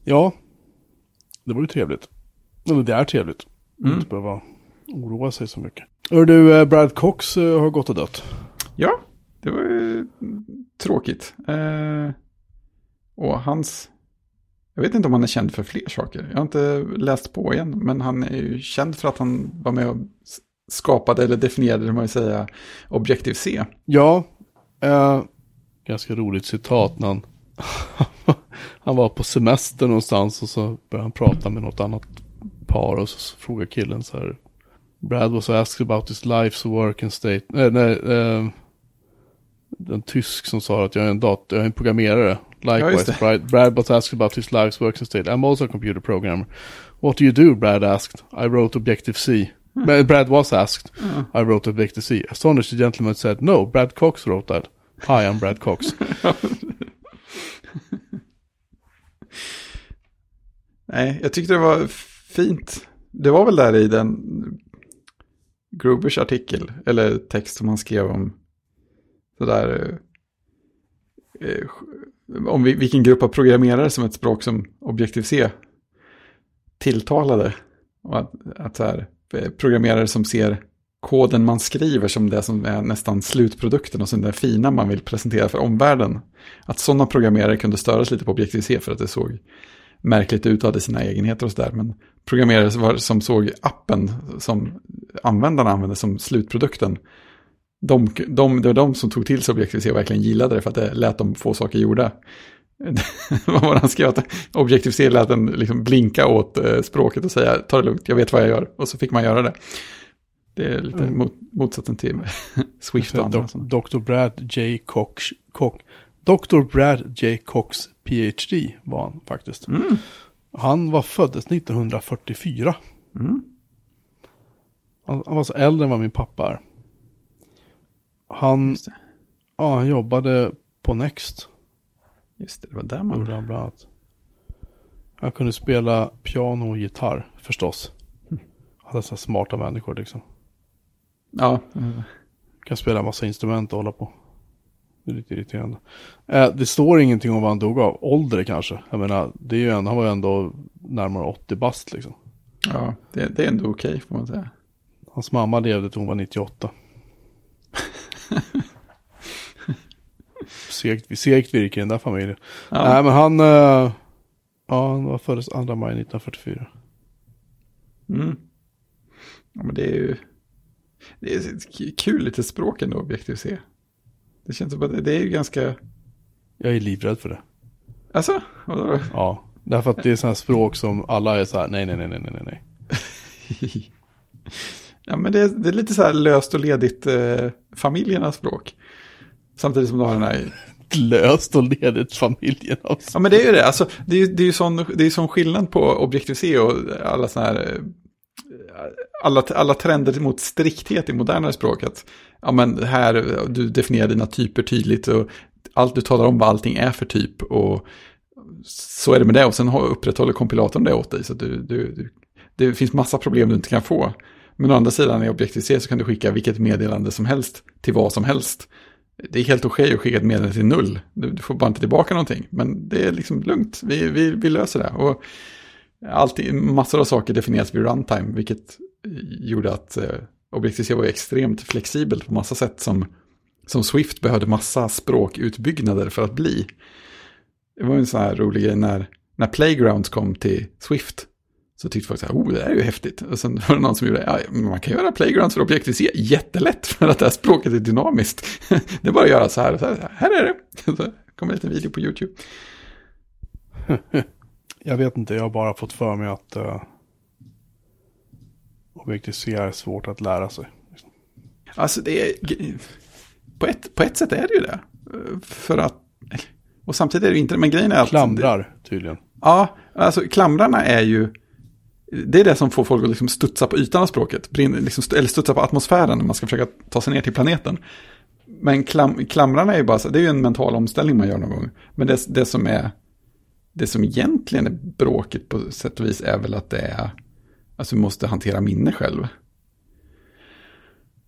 Ja, det var ju trevligt. Eller det är trevligt. Mm. Inte behöva oroa sig så mycket. Hör du, eh, Brad Cox eh, har gått och dött. Ja, det var ju tråkigt. Eh, och hans... Jag vet inte om han är känd för fler saker. Jag har inte läst på igen. Men han är ju känd för att han var med och skapade eller definierade, hur man vill säga, Objective-C. Ja, eh, ganska roligt citat när han, *laughs* han var på semester någonstans och så började han prata med något annat par och så frågade killen så här. Brad was asked about his life's work and state. Nej, nej, eh, den tysk som sa att jag är en dat, jag är en programmerare. Likewise. Brad, Brad was asked about his life's work and state. I'm also a computer programmer. What do you do? Brad asked. I wrote Objective-C. But Brad was asked. I wrote Objective-C. Astonished the gentleman said, no, Brad Cox wrote that. Hi, I'm Brad Cox. *laughs* Nej, jag tyckte det var fint. Det var väl där i den Grubers artikel, eller text som han skrev om sådär, eh, eh om vilken grupp av programmerare som ett språk som Objective-C tilltalade. Och att, att så här, eh, programmerare som ser koden man skriver som det som är nästan slutprodukten och som det fina man vill presentera för omvärlden. Att sådana programmerare kunde störas lite på Objective-C för att det såg märkligt ut och hade sina egenheter och sådär. Men programmerare som såg appen som användarna använde som slutprodukten. De, de, det var de som tog till sig Objective-C och verkligen gillade det för att det lät dem få saker gjorda. *laughs* Vad var det han skrev? Att Objective-C lät den liksom blinka åt eh, språket och säga ta det lugnt, jag vet vad jag gör. Och så fick man göra det. Det är lite Mm. mot, motsatsen till *laughs* Swift och andra. Dr. Brad J. Cox, Cox, Dr. Brad J. Cox PhD var han faktiskt. Mm. Han var föddes 1944. Mm. Han, han var så äldre än vad min pappa är. Han, ja, han jobbade på Next. Just det, det var där man... Gjorde han bland annat. Han kunde spela piano och gitarr förstås. Han hade så smarta människor liksom. Ja, mm. Kan spela en massa instrument och hålla på. Det är lite irriterande. Eh, det står ingenting om vad han dog av. Ålder kanske. Jag menar, det är ju en, han var ju ändå närmare 80 bast liksom. ja det, det är ändå okej får man säga. Hans mamma levde till hon var 98. *laughs* segt, segt virke i den där familjen. Ja. Nej men han, eh, ja han var föddes 2 maj 1944. Mm. Ja, men det är ju det är kul litet språk ändå, Objective-C. Det känns som att det- är ju ganska, Jag är livrädd för det. alltså, vadå? Ja, därför att det är sådana språk som alla är så här, nej, nej, nej, nej, nej, nej. *laughs* ja, men det är, det är lite så här löst och ledigt eh, familjernas språk. Samtidigt som du har den här, *laughs* Löst och ledigt familjen alltså. ja men det är ju det, alltså det är ju det är ju sån, det är sån skillnad på Objective-C och alla sådana här, eh, alla, alla trender mot strikthet i modernare språket. Ja men här, du definierar dina typer tydligt och allt du talar om vad allting är för typ och så är det med det och sen upprätthåller kompilatorn det åt dig så att du, du, du, det finns massa problem du inte kan få. Men å andra sidan i Objective-C så kan du skicka vilket meddelande som helst till vad som helst. Det är helt okej att skicka ett meddelande till null. Du, du får bara inte tillbaka någonting. Men det är liksom lugnt. Vi, vi, vi löser det. Och alltid, massor av saker definieras vid runtime. Vilket gjorde att eh, Objective-C var extremt flexibelt på massa sätt som, som Swift behövde massa språkutbyggnader för att bli. Det var en sån här rolig grej när, när Playgrounds kom till Swift. Så tyckte folk så här, oh det här är ju häftigt. Och sen var det någon som gjorde, ja, men man kan göra Playgrounds för Objective-C jättelätt för att det här språket är dynamiskt. *laughs* Det är bara att göra så här, så här, här är det. *laughs* Så kommer en liten video på YouTube. *laughs* Jag vet inte, jag har bara fått för mig att uh, Objective-C är svårt att lära sig. Alltså det är, på ett, på ett sätt är det ju det. För att, och samtidigt är det inte, men grejen är att... Klamrar tydligen. Ja, alltså klamrarna är ju, det är det som får folk att liksom studsa på ytan av språket, liksom, eller studsa på atmosfären när man ska försöka ta sig ner till planeten. Men klam, klamrarna är ju bara så, det är ju en mental omställning man gör någon gång. Men det, det som är, det som egentligen är bråkigt på sätt och vis är väl att det är, alltså måste hantera minne själv.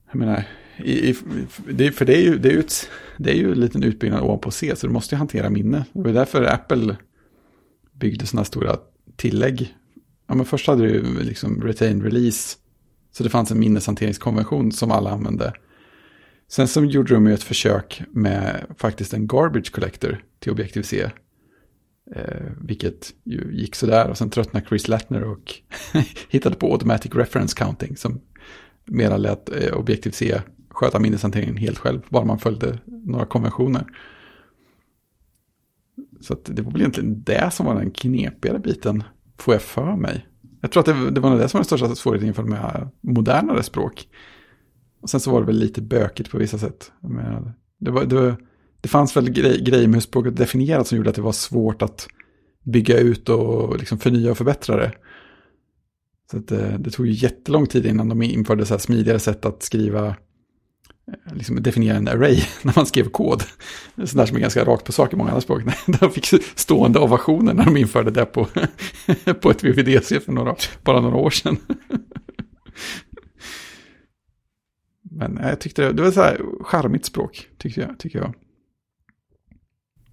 Jag menar, i, i, det, för det är ju, det är ju, ett, det är ju en liten utbyggnad ovanpå C, så du måste ju hantera minne. Och det är därför Apple byggde sådana stora tillägg. Ja, men först hade du ju liksom retain release, så det fanns en minneshanteringskonvention som alla använde. Sen så gjorde de ju ett försök med faktiskt en garbage collector till Objective-C. Eh, vilket ju gick sådär och sen tröttnade Chris Latner och *laughs* hittade på automatic reference counting som mera lät eh, Objective-C sköta minneshanteringen helt själv, bara man följde några konventioner. Så det var väl egentligen det som var den knepigare biten, får jag för mig. Jag tror att det, det var det som var den största svårigheten inför med modernare språk. Och sen så var det väl lite bökigt på vissa sätt. Men det, var, det, det fanns väl grej, grejer med hur språket definierat som gjorde att det var svårt att bygga ut och liksom förnya och förbättra det. Så det, eh, det tog ju jättelång tid innan de införde så här smidigare sätt att skriva, eh, liksom definiera en array *laughs* när man skrev kod. Sånt där som är ganska rakt på sak i många andra språk. *laughs* De fick stående ovationer när de införde det på, *laughs* på ett VVDC för några, bara några år sedan. Men eh, jag tyckte det, det var så här charmigt språk, tyckte jag. Tycker jag.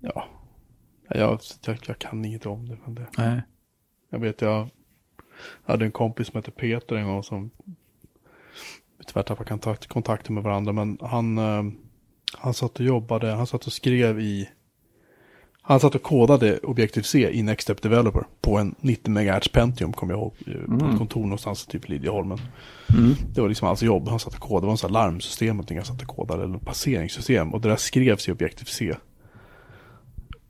Ja, jag, jag, jag kan inget om det. Men det. Nej. Jag vet, jag hade en kompis som hette Peter en gång som vi tyvärr tappade kontakt, kontakten med varandra. Men han, eh, han satt och jobbade, han satt och skrev i han satt och kodade Objective-C i Nextstep Developer på en 90 MHz Pentium, kommer jag ihåg, eh, på mm. ett kontor någonstans, typ Lidjeholmen. Mm. Det var liksom hans jobb, han satt och kodade, det var en sån larmsystem, någonting han satt och kodade, eller passeringssystem, och det där skrevs i Objective-C.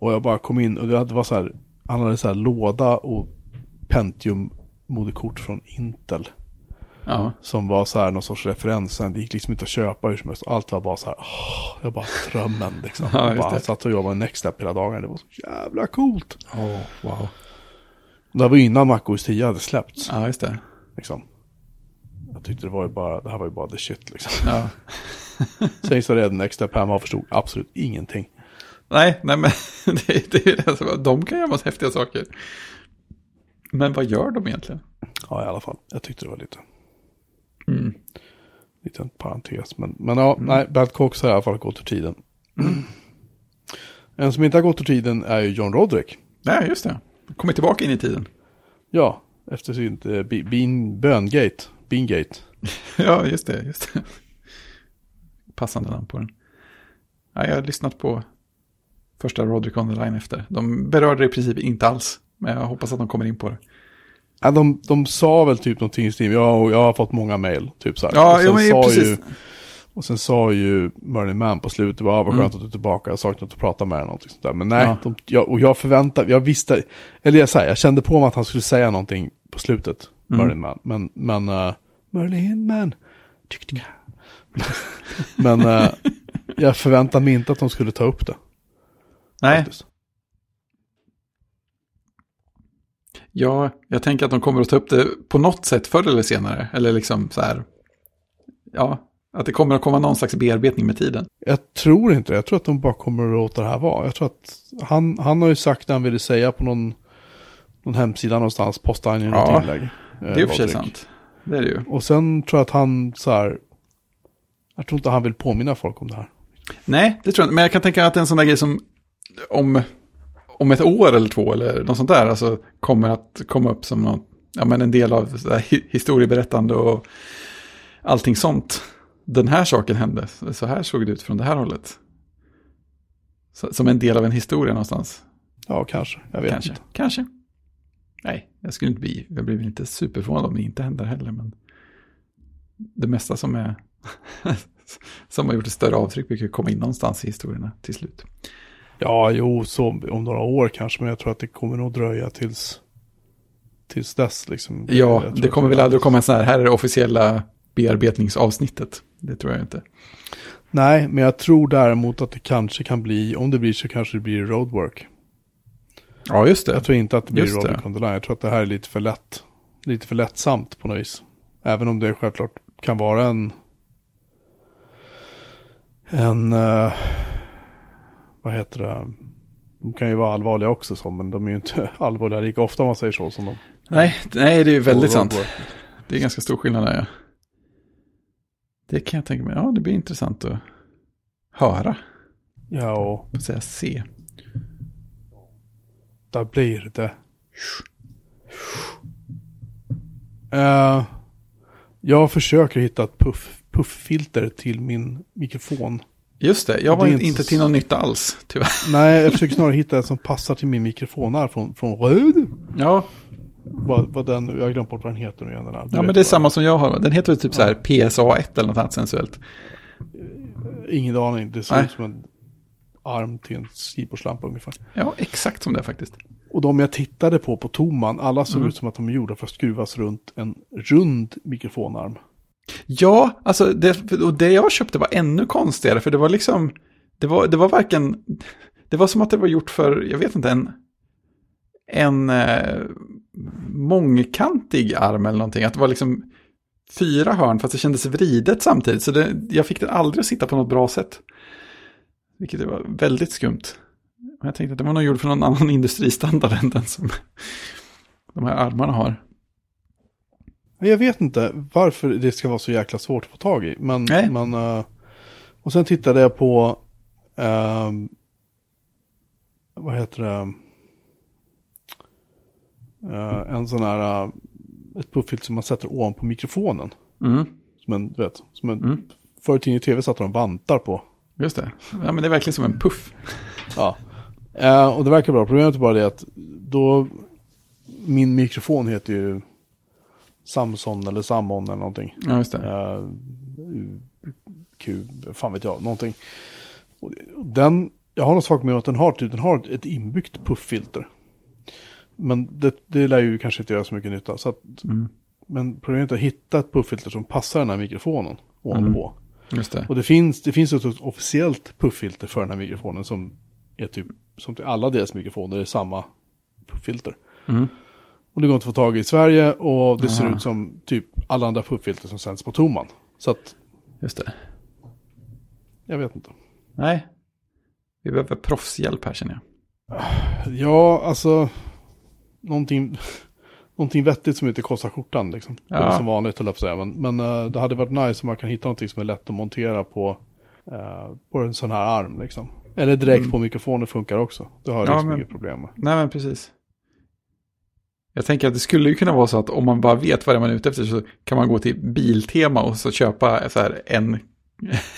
Och jag bara kom in, och det var så här, han hade så här låda och Pentium-moderkort från Intel. Ja. Som var så här någon sorts referens. Det gick liksom inte att köpa hur som helst. Allt var bara så här, åh, jag bara drömmen liksom. Ja, jag bara satt och jobbade med Nextstep hela dagen. Det var så jävla coolt. Oh, wow. Det var innan MacOS 10 hade släppts. Ja, just det. Liksom. Jag tyckte det var ju bara, det här var ju bara the shit liksom. Ja. Sen installerade Nextstep hemma och förstod absolut ingenting. Nej, nej men *laughs* det, det är det. De kan göra massa häftiga saker. Men vad gör de egentligen? Ja, i alla fall. Jag tyckte det var lite... Mm. Liten parentes. Men, men ja, mm. nej, Bad Cox har i alla fall gått ur tiden. Mm. En som inte har gått ur tiden är ju John Roderick. Nej, just det. Kommit tillbaka in i tiden. Ja, efter sin äh, bin, böngate. Beangate. *laughs* ja, just det, just det. Passande namn på den. Ja, jag har lyssnat på första Roderick on the line efter. De berörde det i princip inte alls. Men jag hoppas att de kommer in på det. Ja, de, de sa väl typ någonting i stil, ja, jag har fått många mail, typ så här. Ja, och sen, ja, sa ju, och sen sa ju Merlin Man på slutet, vad mm. skönt att du är tillbaka, jag har saknat att prata med dig, någonting sånt där. Men nej, ja. de, jag, och jag förväntade, jag visste, eller jag, säger, jag kände på mig att han skulle säga någonting på slutet, mm. Merlin Man. Men, men, uh, Merlin Man, *laughs* men uh, jag förväntade mig inte att de skulle ta upp det. Nej. Faktiskt. Ja, jag tänker att de kommer att ta upp det på något sätt förr eller senare. Eller liksom så här, ja, att det kommer att komma någon slags bearbetning med tiden. Jag tror inte det. Jag tror att de bara kommer att låta det här vara. Jag tror att han, han har ju sagt det han ville säga på någon, någon hemsida någonstans, posta han i något ja, inlägg. det är i och för sig sant. Det är det ju. Och sen tror jag att han så här, jag tror inte han vill påminna folk om det här. Nej, det tror jag inte. Men jag kan tänka att det är en sån där grej som, om om ett år eller två eller något sånt där, alltså kommer att komma upp som något, ja, men en del av historieberättande och allting sånt. Den här saken hände, så här såg det ut från det här hållet. Så, som en del av en historia någonstans. Ja, kanske. Jag vet kanske. inte. Kanske. Nej, jag skulle inte bli, jag blir inte superförvånad om det inte händer heller, men det mesta som är *laughs* som har gjort ett större avtryck brukar komma in någonstans i historierna till slut. Ja, jo, så om några år kanske, men jag tror att det kommer nog dröja tills, tills dess. Liksom. Ja, det kommer väl aldrig komma en sån här, här är det officiella bearbetningsavsnittet. Det tror jag inte. Nej, men jag tror däremot att det kanske kan bli, om det blir så kanske det blir roadwork. Ja, just det. Jag tror inte att det blir Just det. Rolling on the line. Jag tror att det här är lite för lätt. Lite för lättsamt på något vis. Även om det självklart kan vara en... En... eh, vad heter det? De kan ju vara allvarliga också så, men de är ju inte *laughs* allvarliga lika ofta om man säger så som de. Nej, nej, det är ju väldigt sant. Det är ganska stor skillnad där, ja. Det kan jag tänka mig. Ja, det blir intressant att höra. Ja, och Får säga se. där blir det. Eh, jag försöker hitta ett puff, pufffilter till min mikrofon. Just det, jag var Det inte, inte till någon nytta alls, tyvärr. *laughs* Nej, jag försöker snarare hitta ett som passar till min mikrofon här från, från Röd. Ja, Vad, vad den, jag har glömt bort vad den heter nu igen. Den här. Ja men det är samma som jag har. Den heter väl typ så här PSA1 eller något annat sensuellt. Ingen aning, det ser ut som en arm till en skrivbordslampa ungefär. Ja, exakt som det faktiskt. Och de jag tittade på på Toman, alla såg Mm. ut som att de är gjorda för att skruvas runt en rund mikrofonarm. Ja, alltså det, och det jag köpte var ännu konstigare, för det var liksom, det var, det var varken, det var som att det var gjort för, jag vet inte, en, en eh, mångkantig arm eller någonting. Att det var liksom fyra hörn, fast det kändes vridet samtidigt. Så det, jag fick det aldrig att sitta på något bra sätt. Vilket det var väldigt skumt. Men jag tänkte att det var nog gjort för någon annan *laughs* industristandard än den som de här armarna har. Jag vet inte varför det ska vara så jäkla svårt att få tag i. Men, Nej. men eh, och sen tittade jag på, ehm, vad heter det, Eh, en sån här, eh, ett pufffilt som man sätter ovanpå mikrofonen. Mm, Som en, du vet, som en, Mm. förr i tiden i tv satte de vantar på. just det. Ja, men det är verkligen som en puff. Ja. Och det verkar bra. Problemet är bara det att då, min mikrofon heter ju Samson eller Samon eller någonting. Ja, just det. Eh, Q, fan vet jag, någonting. Den, jag har något svagt med att den har, typ, den har ett inbyggt pufffilter. Men det, det lär ju kanske inte göra så mycket nytta. Så att, Mm. Men problemet är att hitta ett pufffilter som passar den här mikrofonen ovanpå. Just det. Och det finns, det finns ett officiellt pufffilter för den här mikrofonen som är typ, som till alla deras mikrofoner är samma pufffilter. Mm. Och det går inte att få tag i i Sverige och det ser Aha. ut som typ alla andra pufffilter som sänds på Toman. Så att, Just det. jag vet inte. Nej. Vi behöver proffshjälp här känner jag. Ja, alltså, någonting, *laughs* någonting vettigt som inte kostar skjortan liksom. Det är Ja. som vanligt höll jag säga. Men, men eh, det hade varit nice om man kan hitta någonting som är lätt att montera på, eh, på en sån här arm liksom. Eller direkt på mikrofonen funkar också. Det har jag Ja, liksom men- inget problem med. Nej, men precis. Jag tänker att det skulle ju kunna vara så att om man bara vet vad det är man är ute efter så kan man gå till Biltema och så köpa så en,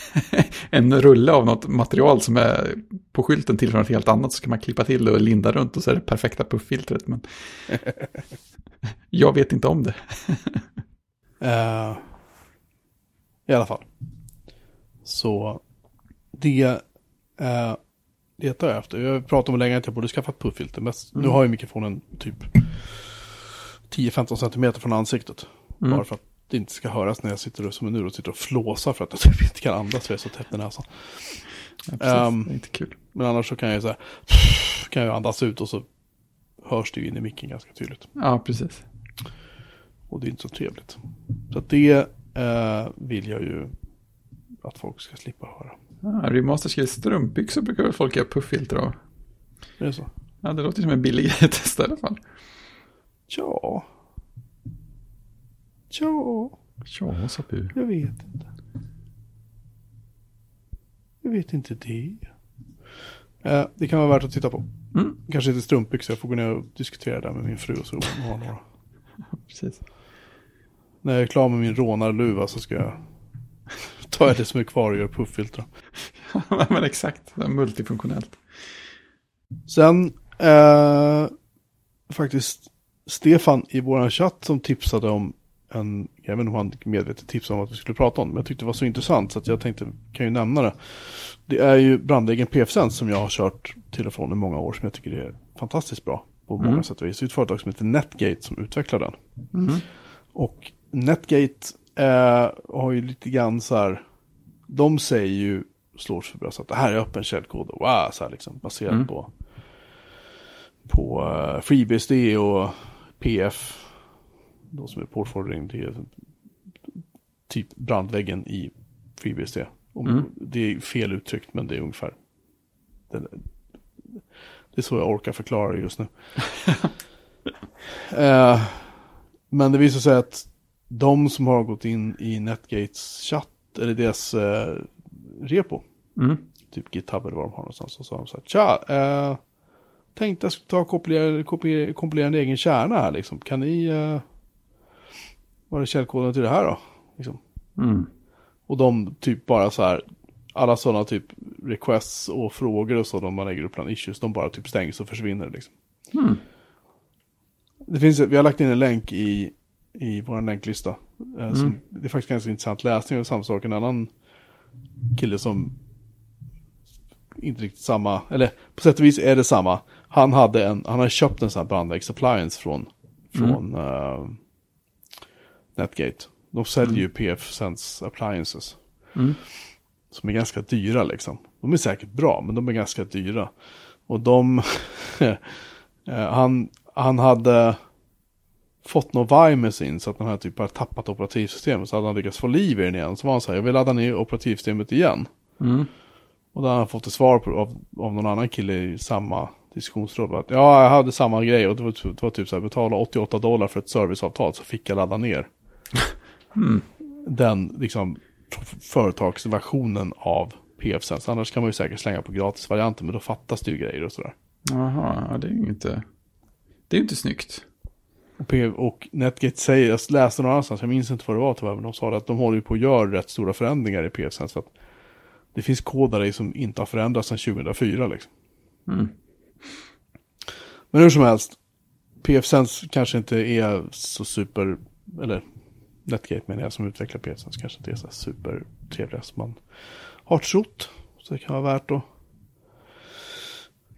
*laughs* en rulle av något material som är på skylten tillhör något helt annat så kan man klippa till det och linda runt och så är det perfekta pufffiltret. Men *laughs* jag vet inte om det. *laughs* Eh, I alla fall. Så det uh, jag efter. Jag pratar om länge att jag borde skaffa pufffilter. Men nu har ju mikrofonen typ 10-15 centimeter från ansiktet. Mm. Bara för att det inte ska höras när jag sitter och- som en ur och sitter och flåsar för att jag typ inte kan andas för jag är så tätt i näsan. Ja, precis. Ehm. det är inte kul. Men annars så kan jag ju så här, kan jag andas ut och så hörs det ju in i micken ganska tydligt. Ja, precis. Och det är inte så trevligt. Så det eh, vill jag ju att folk ska slippa höra. Ja, remasterskriv strumpbyxor brukar väl folk göra pufffilter av. Är det så? Ja, det låter som en billig grej att testa i alla fall. Ja. Ja, Ja, sa du. jag vet inte. Jag vet inte det. Eh, det kan vara värt att titta på. Mm, Kanske inte strumpbyxor, jag får gå ner och diskutera det med min fru och så har några. *laughs* precis. När jag är klar med min rånarluva så ska jag ta det som är kvar och göra pufffilter. *laughs* Ja, men exakt. Multifunktionellt. Sen eh, faktiskt Stefan i vår chatt som tipsade om en, jag vet inte om han medvetet tipsade om att vi skulle prata om det, men jag tyckte det var så intressant så att jag tänkte, kan ju nämna det. Det är ju brandegen PF-Sense som jag har kört till och från i många år som jag tycker är fantastiskt bra på många Mm. sätt och vis. Det är ett företag som heter Netgate som utvecklar den. Mm. Och Netgate eh, har ju lite grann så här, de säger ju, slår sig för bröstet, att det här är öppen källkod wow, så här liksom, baserat Mm. på på uh, FreeBSD och PF. De som är portfordring till typ brandväggen i FreeBSD. Mm. Det är fel uttryckt men det är ungefär. Det, det är så jag orkar förklara det just nu. *laughs* Eh, men det visar sig att de som har gått in i Netgates chatt, eller deras eh, repo, Mm. typ GitHub eller vad de har någonstans, och så har de sagt Tja, eh, tänkte jag skulle ta och kompilera, kompilera, kompilera en egen kärna här liksom. Kan ni, eh, vad är källkoden till det här då? Liksom. Mm. Och de typ bara så här, alla sådana typ requests och frågor och så, de man lägger upp bland issues, de bara typ stängs och försvinner liksom. Mm. Det finns, vi har lagt in en länk i, i vår länklista. Eh, som, det är faktiskt ganska intressant läsning och samma sak. En annan kille som inte riktigt samma, eller på sätt och vis är det samma. Han hade en, han hade köpt en sån här brandväggs appliance från, från eh, Netgate. De säljer ju PF Sense appliances. Mm. Som är ganska dyra liksom. De är säkert bra, men de är ganska dyra. Och de, *laughs* eh, han, han hade fått något virus in så att den här typ har tappat operativsystemet. Så hade han lyckats få liv i den igen. Så var han så här, jag vill ladda ner operativsystemet igen. Mm. Och då hade han fått ett svar på, av, av någon annan kille i samma diskussionsråd. Att, ja, jag hade samma grej och det var, det var typ så här, betala 88 dollar för ett serviceavtal så fick jag ladda ner. *laughs* Mm. Den liksom företagsversionen av PF-Sense. Annars kan man ju säkert slänga på gratisvarianten men då fattas det ju grejer och sådär. Jaha, ja, det är ju inte... Det är inte snyggt. Och, Netgate säger, jag läste någon annanstans, jag minns inte vad det var tyvärr, men de sa att de håller ju på att göra rätt stora förändringar i PF-Sense. För att det finns kod där i som inte har förändrats sedan 2004 liksom. Mm. Men hur som helst, PFSense kanske inte är så super, eller Netgate menar jag som utvecklar PFSense. kanske inte är så super trevliga som man har trott. Så det kan vara värt att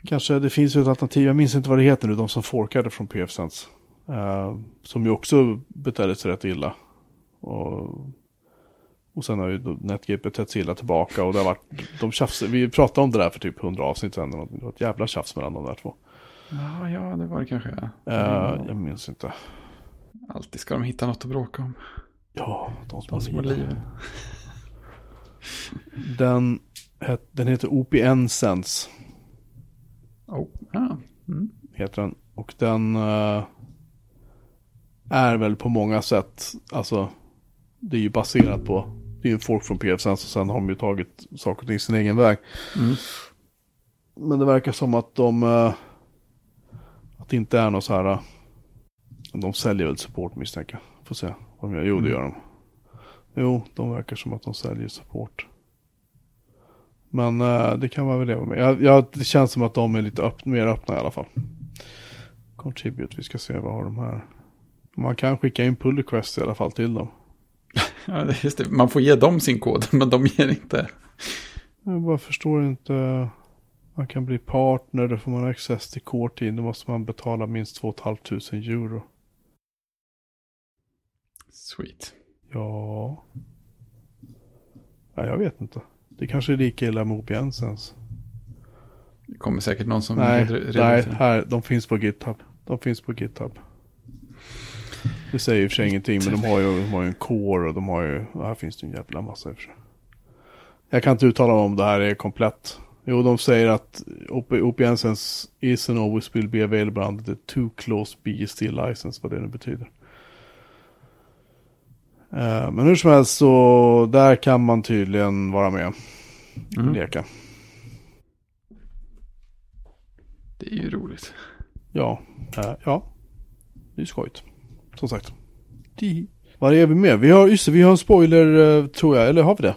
Kanske det finns ju ett alternativ, jag minns inte vad det heter nu, de som forkade från PFSense. Uh, eh, som ju också betedde sig rätt illa. Och, och sen har ju Netgate betett sig illa tillbaka och det har varit, de tjafs, vi pratade om det där för typ 100 avsnitt sedan, det var ett jävla tjafs mellan de där två. Ja, ja, det var det kanske. Eh, jag minns inte. Alltid ska de hitta något att bråka om. Ja, de som, De har liv. livet. *laughs* Den, den heter OPN Sense, Oh. Ja. Mm. heter den. Och den eh, är väl på många sätt, alltså det är ju baserat på, det är ju folk från PF Sense och sen har de ju tagit saker och ting sin egen väg. Mm. Men det verkar som att de, eh, att det inte är något så här, eh, de säljer väl support misstänker jag. Får se vad de gör. Jo, det gör de. Jo, de verkar som att de säljer support. Men eh, det kan man väl leva med. Jag, jag, det känns som att de är lite öpp, mer öppna i alla fall. Contribute, vi ska se vad har de här. Man kan skicka in pull request i alla fall till dem. *laughs* Ja, just det. Man får ge dem sin kod, *laughs* men de ger inte. Jag bara förstår inte. Man kan bli partner, då får man access till core team. Då måste man betala minst 2 500 euro. Sweet. Ja. ja. Jag vet inte. Det kanske är lika illa med OPN Sense. Det kommer säkert någon som... Nej, nej här, de finns på GitHub. De finns på GitHub. Det säger i och för sig ingenting, men de har ju, de har ju en core och de har ju, här finns det en jävla massa i och för sig. Jag kan inte uttala mig om det här är komplett. Jo, de säger att OP, is and always will be available under the too close BSD license, vad det nu betyder. Eh, men hur som helst så där kan man tydligen vara med och Mm. leka. Det är ju roligt. Ja, eh, ja. Det är skojigt. Som sagt. Vad är vi med? Vi har, just vi har en spoiler eh, tror jag. Eller har vi det?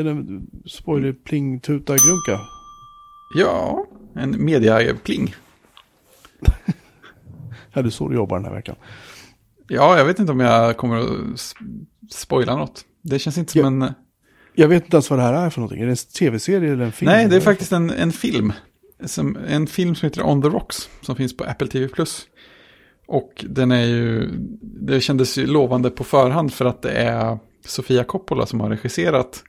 Är det en spoiler pling tuta grunka? Ja, en mediapling. *laughs* Ja, är så du jobbar den här veckan. Ja, jag vet inte om jag kommer att spoila något. Det känns inte som Ja. en... Jag vet inte ens vad det här är för någonting. Är det en tv-serie eller en film? Nej, det är faktiskt en, en film. Som, en film som heter On the Rocks. Som finns på Apple TV+. Och den är ju... Det kändes ju lovande på förhand för att det är Sofia Coppola som har regisserat.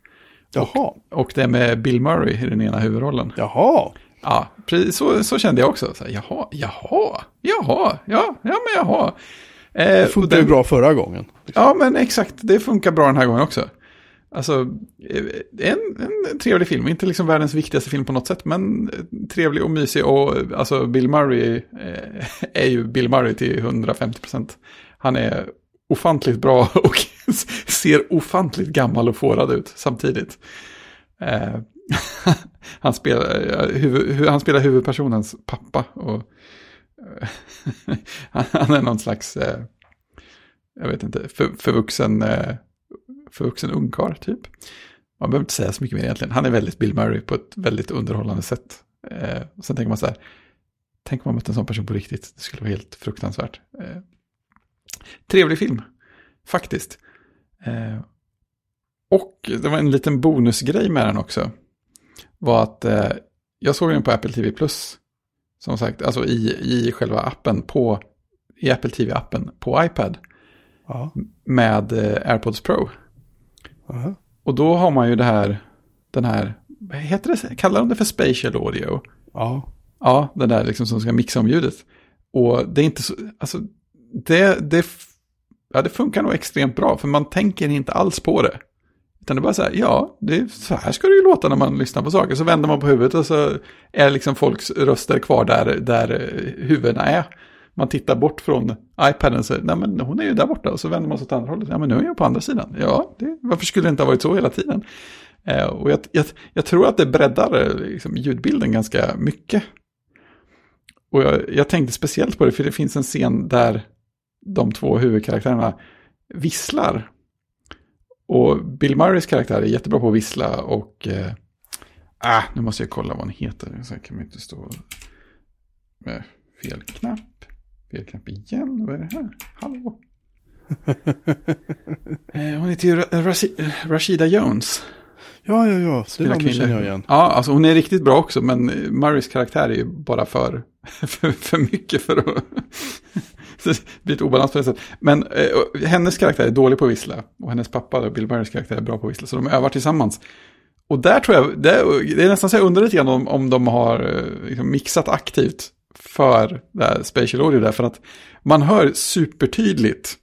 Jaha, Och det är med Bill Murray i den ena huvudrollen. jaha. Ja, precis, så, så kände jag också. Så här, jaha, jaha, jaha, ja, ja men jaha. Eh, Det och funkade ju den- bra förra gången. Ja, men exakt. Det funkar bra den här gången också. Alltså, eh, en, en trevlig film. Inte liksom världens viktigaste film på något sätt, men eh, trevlig och mysig. Och alltså Bill Murray eh, *laughs* är ju Bill Murray till 150%. Han är ofantligt bra *laughs* och ser ofantligt gammal och fårad ut samtidigt. Eh, *laughs* han, spelar, eh, huvud, han spelar huvudpersonens pappa. Och, eh, *laughs* han, är någon slags... Eh, jag vet inte, för, förvuxen, eh, förvuxen ungkarl typ. Man behöver inte säga så mycket mer egentligen. Han är väldigt Bill Murray på ett väldigt underhållande sätt. Eh, och sen tänker man så här, tänk om man mötte en sån person på riktigt, det skulle vara helt fruktansvärt. Eh, trevlig film, faktiskt. Eh, och det var en liten bonusgrej med den också. Var att eh, jag såg den på Apple TV Plus. Som sagt, alltså i, i själva appen på, i Apple TV-appen på iPad Ja. med eh, AirPods Pro. Aha. Och då har man ju det här, den här, vad heter det, kallar de det för spatial audio? Ja. Ja, den där liksom som ska mixa om ljudet. Och det är inte så, alltså, det, det, ja, det funkar nog extremt bra, för man tänker inte alls på det. Utan det är bara så här, ja, det så här ska det ju låta när man lyssnar på saker. Så vänder man på huvudet och så är liksom folks röster kvar där, där huvudena är. Man tittar bort från iPaden och säger, nej men hon är ju där borta. Och så vänder man sig åt andra hållet, ja men nu är jag på andra sidan. Ja, det, varför skulle det inte ha varit så hela tiden? Eh, och jag, jag, jag tror att det breddar eh, liksom, ljudbilden ganska mycket. Och jag, jag tänkte speciellt på det, för det finns en scen där de två huvudkaraktärerna visslar. Och Bill Murrays karaktär är jättebra på att vissla och... Eh, ah, nu måste jag kolla vad han heter. Så här kan man inte stå... Med fel knapp. Fel knapp igen. Vad är det här? Hallå? *laughs* eh, hon heter ju Rashi- Rashida Jones. Ja, ja, ja. Det namnet kvinnlig. känner jag igen. Ja, alltså hon är riktigt bra också, men Murrays karaktär är ju bara för, *laughs* för, för mycket för att... Det blir ett obalans på det sättet. Men eh, hennes karaktär är dålig på att vissla. Och hennes pappa, Bill Murrays karaktär, är bra på att vissla. Så de övar tillsammans. Och där tror jag, det är, det är nästan så jag undrar lite grann om, om de har eh, liksom mixat aktivt för det här spatial audio där. För att man hör supertydligt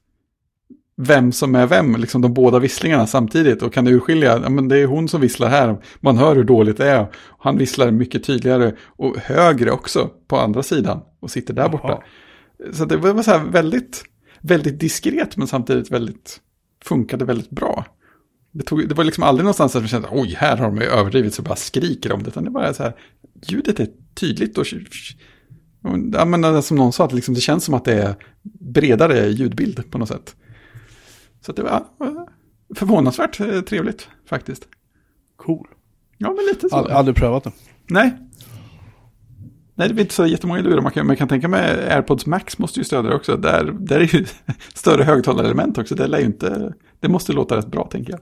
vem som är vem, liksom de båda visslingarna samtidigt och kan urskilja, ja men det är hon som visslar här, man hör hur dåligt det är, han visslar mycket tydligare och högre också på andra sidan och sitter där Jaha. borta. Så det var så väldigt, väldigt diskret men samtidigt väldigt, funkade väldigt bra. Det, tog, det var liksom aldrig någonstans att man kände, oj, här har de ju överdrivit så bara skriker om det, utan det var så här, ljudet är tydligt och Ja, men som någon sa, att liksom, det känns som att det är bredare ljudbild på något sätt. Så det var förvånansvärt eh, trevligt faktiskt. Cool. Ja, men lite så. Ald- aldrig prövat det. Nej. Nej, det är inte så jättemånga lurar man kan, man kan tänka mig AirPods Max måste ju stödja det också. Där, där är ju *laughs* större högtalarelement också. Det, lär ju inte, det måste låta rätt bra tänker jag.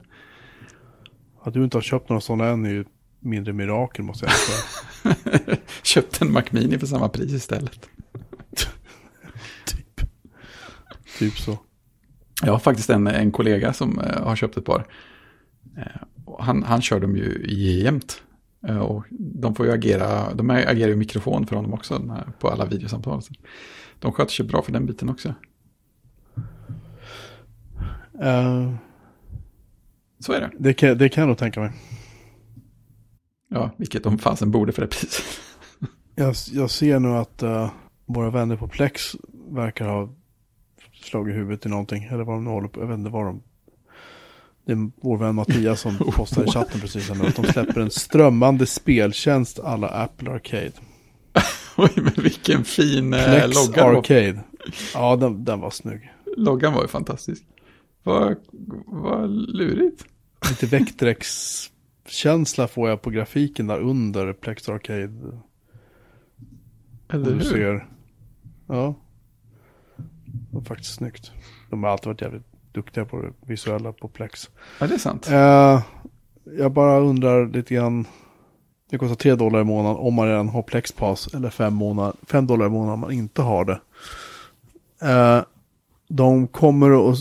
Att du inte har köpt några sådana än är ju mindre mirakel måste jag säga. *laughs* Köpte en Mac Mini för samma pris istället. *laughs* typ. typ så. Jag har faktiskt en, en kollega som eh, har köpt ett par. Eh, han, han kör dem ju jämt. Eh, och de får ju agera, de agerar ju mikrofon för honom också här, på alla videosamtal. Så de sköter sig bra för den biten också. Eh, Så är det. det, kan, det kan jag nog tänka mig. Ja, vilket de fasen borde för det priset. *laughs* Jag, jag ser nu att eh, våra vänner på Plex verkar ha slagit huvudet i någonting. Eller vad de nu håller på. Jag vet inte vad de... Det är vår vän Mattias som *laughs* postade i chatten precis här nu. Att de släpper en strömmande speltjänst alla Apple Arcade. *laughs* Oj, men vilken fin eh, Plex logga. det var. Arcade. Ja, den, den var snygg. Loggan var ju fantastisk. Vad, vad lurigt. Lite Vectrex-känsla får jag på grafiken där under Plex Arcade. Eller hur? ser. Ja. Det var faktiskt snyggt. De har alltid varit jävligt duktiga på det visuella på Plex. Ja, det är sant. Eh, jag bara undrar lite grann. Det kostar 3 dollar i månaden om man redan har Plex Pass. Eller 5 fem dollar i månaden om man inte har det. Eh, de kommer att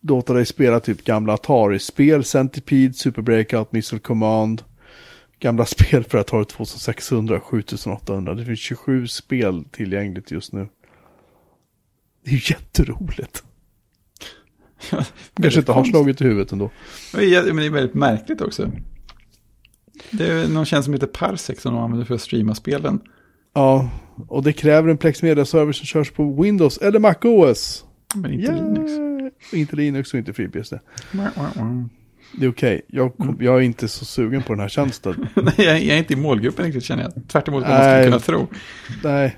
låta dig spela typ gamla Atari-spel. Centipede, Super Breakout, Missile Command. gamla *laughs* spel för att ha 2600, 7800. Det finns 27 spel tillgängligt just nu. Det är ju jätteroligt. Kanske inte har slagit i huvudet ändå. Men det är väldigt märkligt också. Det är någon tjänst som heter Parsec som de använder för att streama spelen. Ja, och det kräver en Plex Media-server som körs på Windows eller Mac OS. Men inte Yeah. Linux. Inte Linux och inte FreeBSD. Det är okej. Jag, kom, Mm. jag är inte så sugen på den här tjänsten. *laughs* Nej, jag är- jag inte i målgruppen riktigt känner jag. Tvärt emot vad man skulle kunna tro. Nej.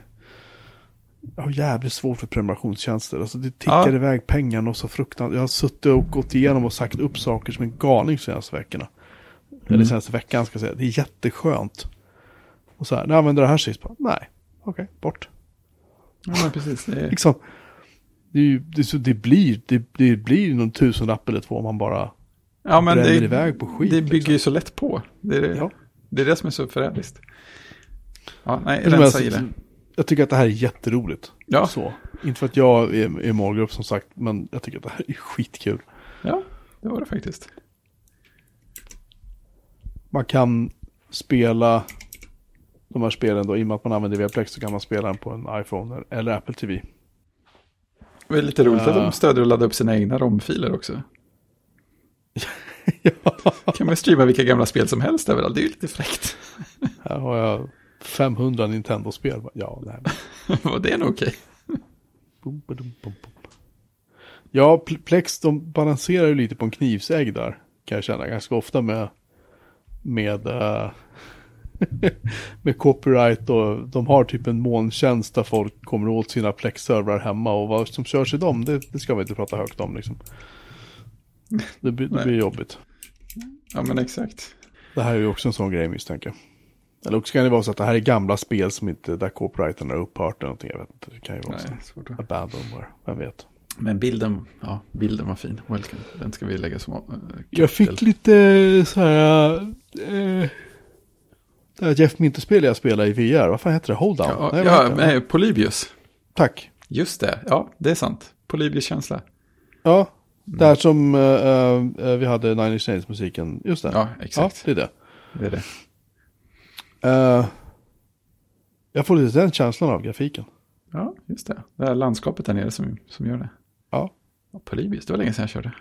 Jag har jävligt svårt för prenumerationstjänster. Alltså det tickar Ja. iväg pengarna och så fruktansvärt. Jag har suttit och gått igenom och sagt upp saker som en galning de senaste veckorna. Eller Mm. senaste veckan ska jag säga. Det är jätteskönt. Och så här, när jag använder det här sist. Bara, Nej, okej, bort. Ja, men precis. Det är... Liksom. Det, är ju, det, det, blir, det, det blir någon tusenlapp eller två om man bara Ja, men bränner det, iväg på skit. det bygger liksom. ju så lätt på. Det är det, Ja. det, är det som är så förrädiskt. Ja, nej, rensa i det. Jag tycker att det här är jätteroligt. Ja, Så. Inte för att jag är, är målgrupp som sagt, men jag tycker att det här är skitkul. ja, det var det faktiskt. Man kan spela de här spelen då, i och med att man använder Viaplex så kan man spela den på en iPhone eller Apple TV. Det är lite roligt att Ja. de stödjer att ladda upp sina egna romfiler också. *laughs* Kan man streama vilka gamla spel som helst överallt. Det är ju lite fräckt. Här har jag 500 Nintendo-spel. Ja, nej. *laughs* Och det är nog okej. Ja, Pl- Plex de balanserar ju lite på en knivsägg där. Kan jag känna ganska ofta med med eh, *laughs* med copyright och de har typ en molntjänst där folk kommer åt sina Plex-servrar hemma och vad som körs i dem, det, det ska vi inte prata högt om liksom. Det, blir- det blir jobbigt. Ja, men exakt. Det här är ju också en sån grej misstänker jag. Eller också kan det vara så att det här är gamla spel som inte, där copyrighten har upphört eller någonting. Jag vet inte, det kan ju vara så. Nej, svårt att... Abandonware, vem vet. Men bilden, ja, bilden var fin. Welcome. Den ska vi lägga som äh, Jag fick lite så här... Eh, det här Jeff Minter-spel jag spelar i VR, vad fan heter det? Hold down? Ja, Nej, ja nej, Polybius. Tack. Just det, ja, det är sant. Polybius-känsla. Ja, där som eh, vi hade Nine Inch Nails-musiken. Just det. Ja, exakt. Ja, det är det. Det är det. Eh, jag får lite den känslan av grafiken. Ja, just det. Det är landskapet där nere som, som gör det. Ja. Ja, Polybius, det var länge sedan jag körde.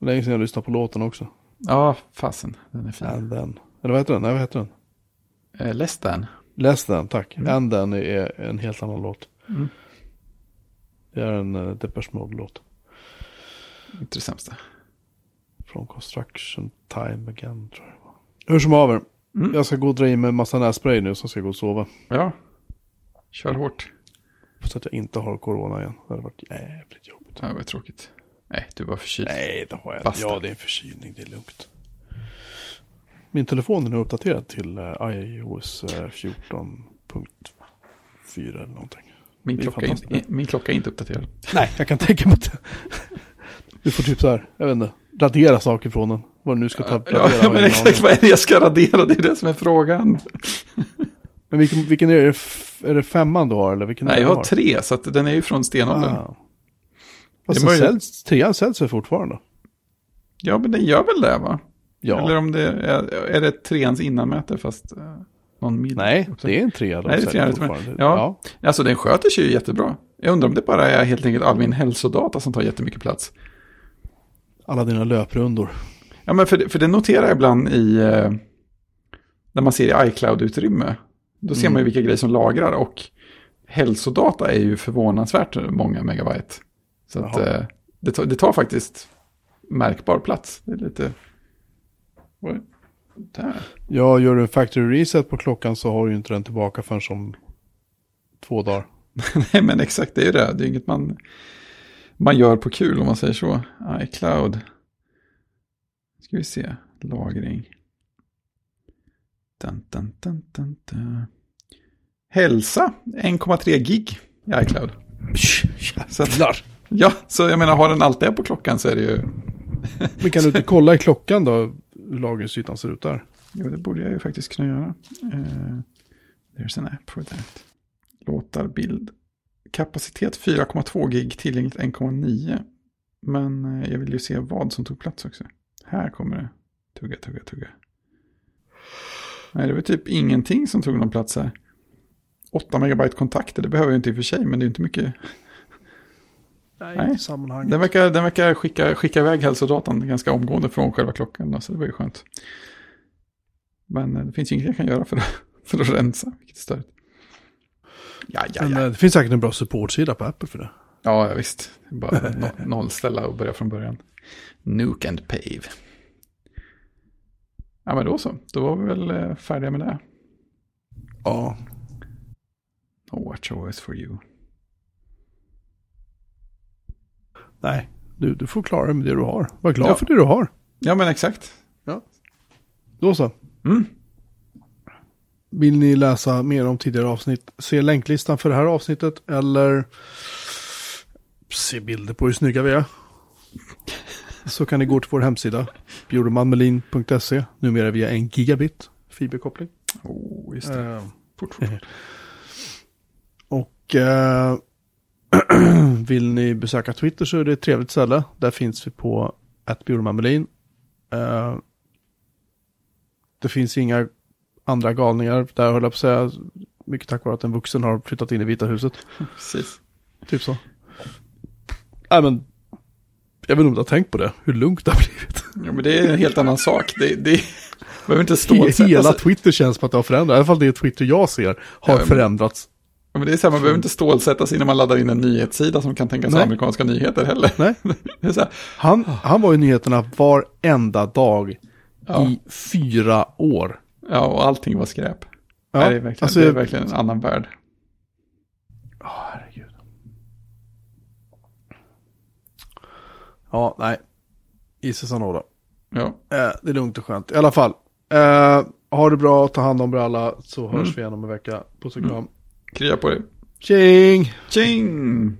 Länge sedan jag lyssnade på låten också. Ja, fasen, den är fin. And then. Eller vad heter den? Nej, vad heter den? Eh, Less than. Less than, tack. Mm. And then är en helt annan låt. Mm. Det är en uh, Depeche Mode-låt. Inte det sämsta. Från Construction Time Again, tror jag. Hur som haver. Mm. Jag ska gå och dra i mig massa nässpray nu så ska jag gå och sova. Ja, kör hårt. Så att jag inte har corona igen. Det hade varit jävligt jobbigt. Ja, det var tråkigt. Nej, du var förkyld. Nej, det har jag inte. Ja, det är en förkylning. Det är lugnt. Min telefon är nu uppdaterad till uh, iOS uh, 14.4 eller någonting. Min klocka, fantastiskt. min klocka är inte uppdaterad. Nej, jag kan tänka mig att *laughs* du får typ så här, jag vet inte, radera saker från den. Vad nu ska ta. Ja, jag men exakt vad är det jag ska radera? Det är det som är frågan. *laughs* Men vilken, vilken är det? Är det femman du har eller vilken Nej, jag har tre, så att den är ju från stenåldern. Ah. Fast Det säljs, trean säljs väl fortfarande? Ja, men den gör väl det, va? Ja. Eller om det är, är det treans innanmäte, fast uh, någon mid. Nej, det är en trea. de Nej, det är trean, fortfarande. Ja. Alltså, den sköter sig ju jättebra. Jag undrar om det bara är helt enkelt all min hälsodata som tar jättemycket plats. Alla dina löprundor. Ja, men för, för det noterar jag ibland i... Eh, när man ser i iCloud-utrymme. Då ser Mm. man ju vilka grejer som lagrar och hälsodata är ju förvånansvärt många megabyte. Så att eh, det, tar, det tar faktiskt märkbar plats. Det är lite... Där. Ja, gör du en factory reset på klockan så har du ju inte den tillbaka förrän om två dagar. *laughs* Nej, men exakt, det är ju det. Det är inget man, man gör på kul om man säger så. iCloud. Ska vi se, lagring. Dun, dun, dun, dun, dun. Hälsa, 1,3 gig i iCloud. Så att, ja, så jag menar, har den allt det på klockan så är det ju... *laughs* Men kan du inte kolla i klockan då hur lagringsytan ser ut där? Jo, det borde jag ju faktiskt kunna göra. Uh, there's an app for that. Låtar, bild. Kapacitet 4,2 gig, tillgängligt 1,9. Men eh, jag vill ju se vad som tog plats också. Här kommer det. Tugga, tugga, tugga. Nej, det var typ ingenting som tog någon plats här. 8 megabyte kontakter, det behöver jag inte i och för sig, men det är inte mycket. Nej, Nej. sammanhanget. Den verkar, den verkar skicka, skicka iväg hälsodatan ganska omgående från själva klockan, så det var ju skönt. Men eh, det finns ju inget jag kan göra för att, *laughs* för att rensa, vilket är störigt. Ja, ja, ja. eh, det finns säkert en bra supportsida på Apple för det. Ja, visst. Bara *laughs* no- nollställa och börja från början. Nuke and pave. Ja, men då så. Då var vi väl eh, färdiga med det. Ja. No WatchOS for you. Nej, du, du får klara dig med det du har. Var glad Ja. för det du har. Ja, men exakt. Då så. Mm. Vill ni läsa mer om tidigare avsnitt, se länklistan för det här avsnittet eller se bilder på hur snygga vi är. Så kan ni gå till vår hemsida, bjuremanmelin.se, numera via en gigabit fiberkoppling. Oh, just det. Eh, Fort, *laughs* och eh, *clears throat* vill ni besöka Twitter så är det ett trevligt ställe. Där finns vi på @bjuremanmelin. Eh, det finns inga andra galningar där höll jag på att säga. Mycket tack vare att en vuxen har flyttat in i Vita huset. *laughs* Precis. Typ så. Nej men, jag vet inte om du har tänkt på det, hur lugnt det har blivit. Ja, men det är en helt annan sak. Det, det behöver inte He- stålsätta Hela sig. Twitter känns som att det har förändrats, i alla fall det Twitter jag ser har Ja, förändrats. Ja, men det är så här, man behöver inte stålsätta sig när man laddar in en nyhetssida som kan tänkas Nej. amerikanska nyheter heller. Nej. *laughs* Han, han var i nyheterna varenda dag ja, i fyra år. ja, och allting var skräp. Ja, det, är verkligen, alltså, det är verkligen en annan värld. Ja, herregud. Ja, nej. Isis Anoda. Ja, Eh, det är lugnt och skönt. I alla fall. Eh, ha det bra, ta hand om er alla, så hörs Mm. vi igen om en vecka. Puss och kram. krya på dig. Tjing! Tjing!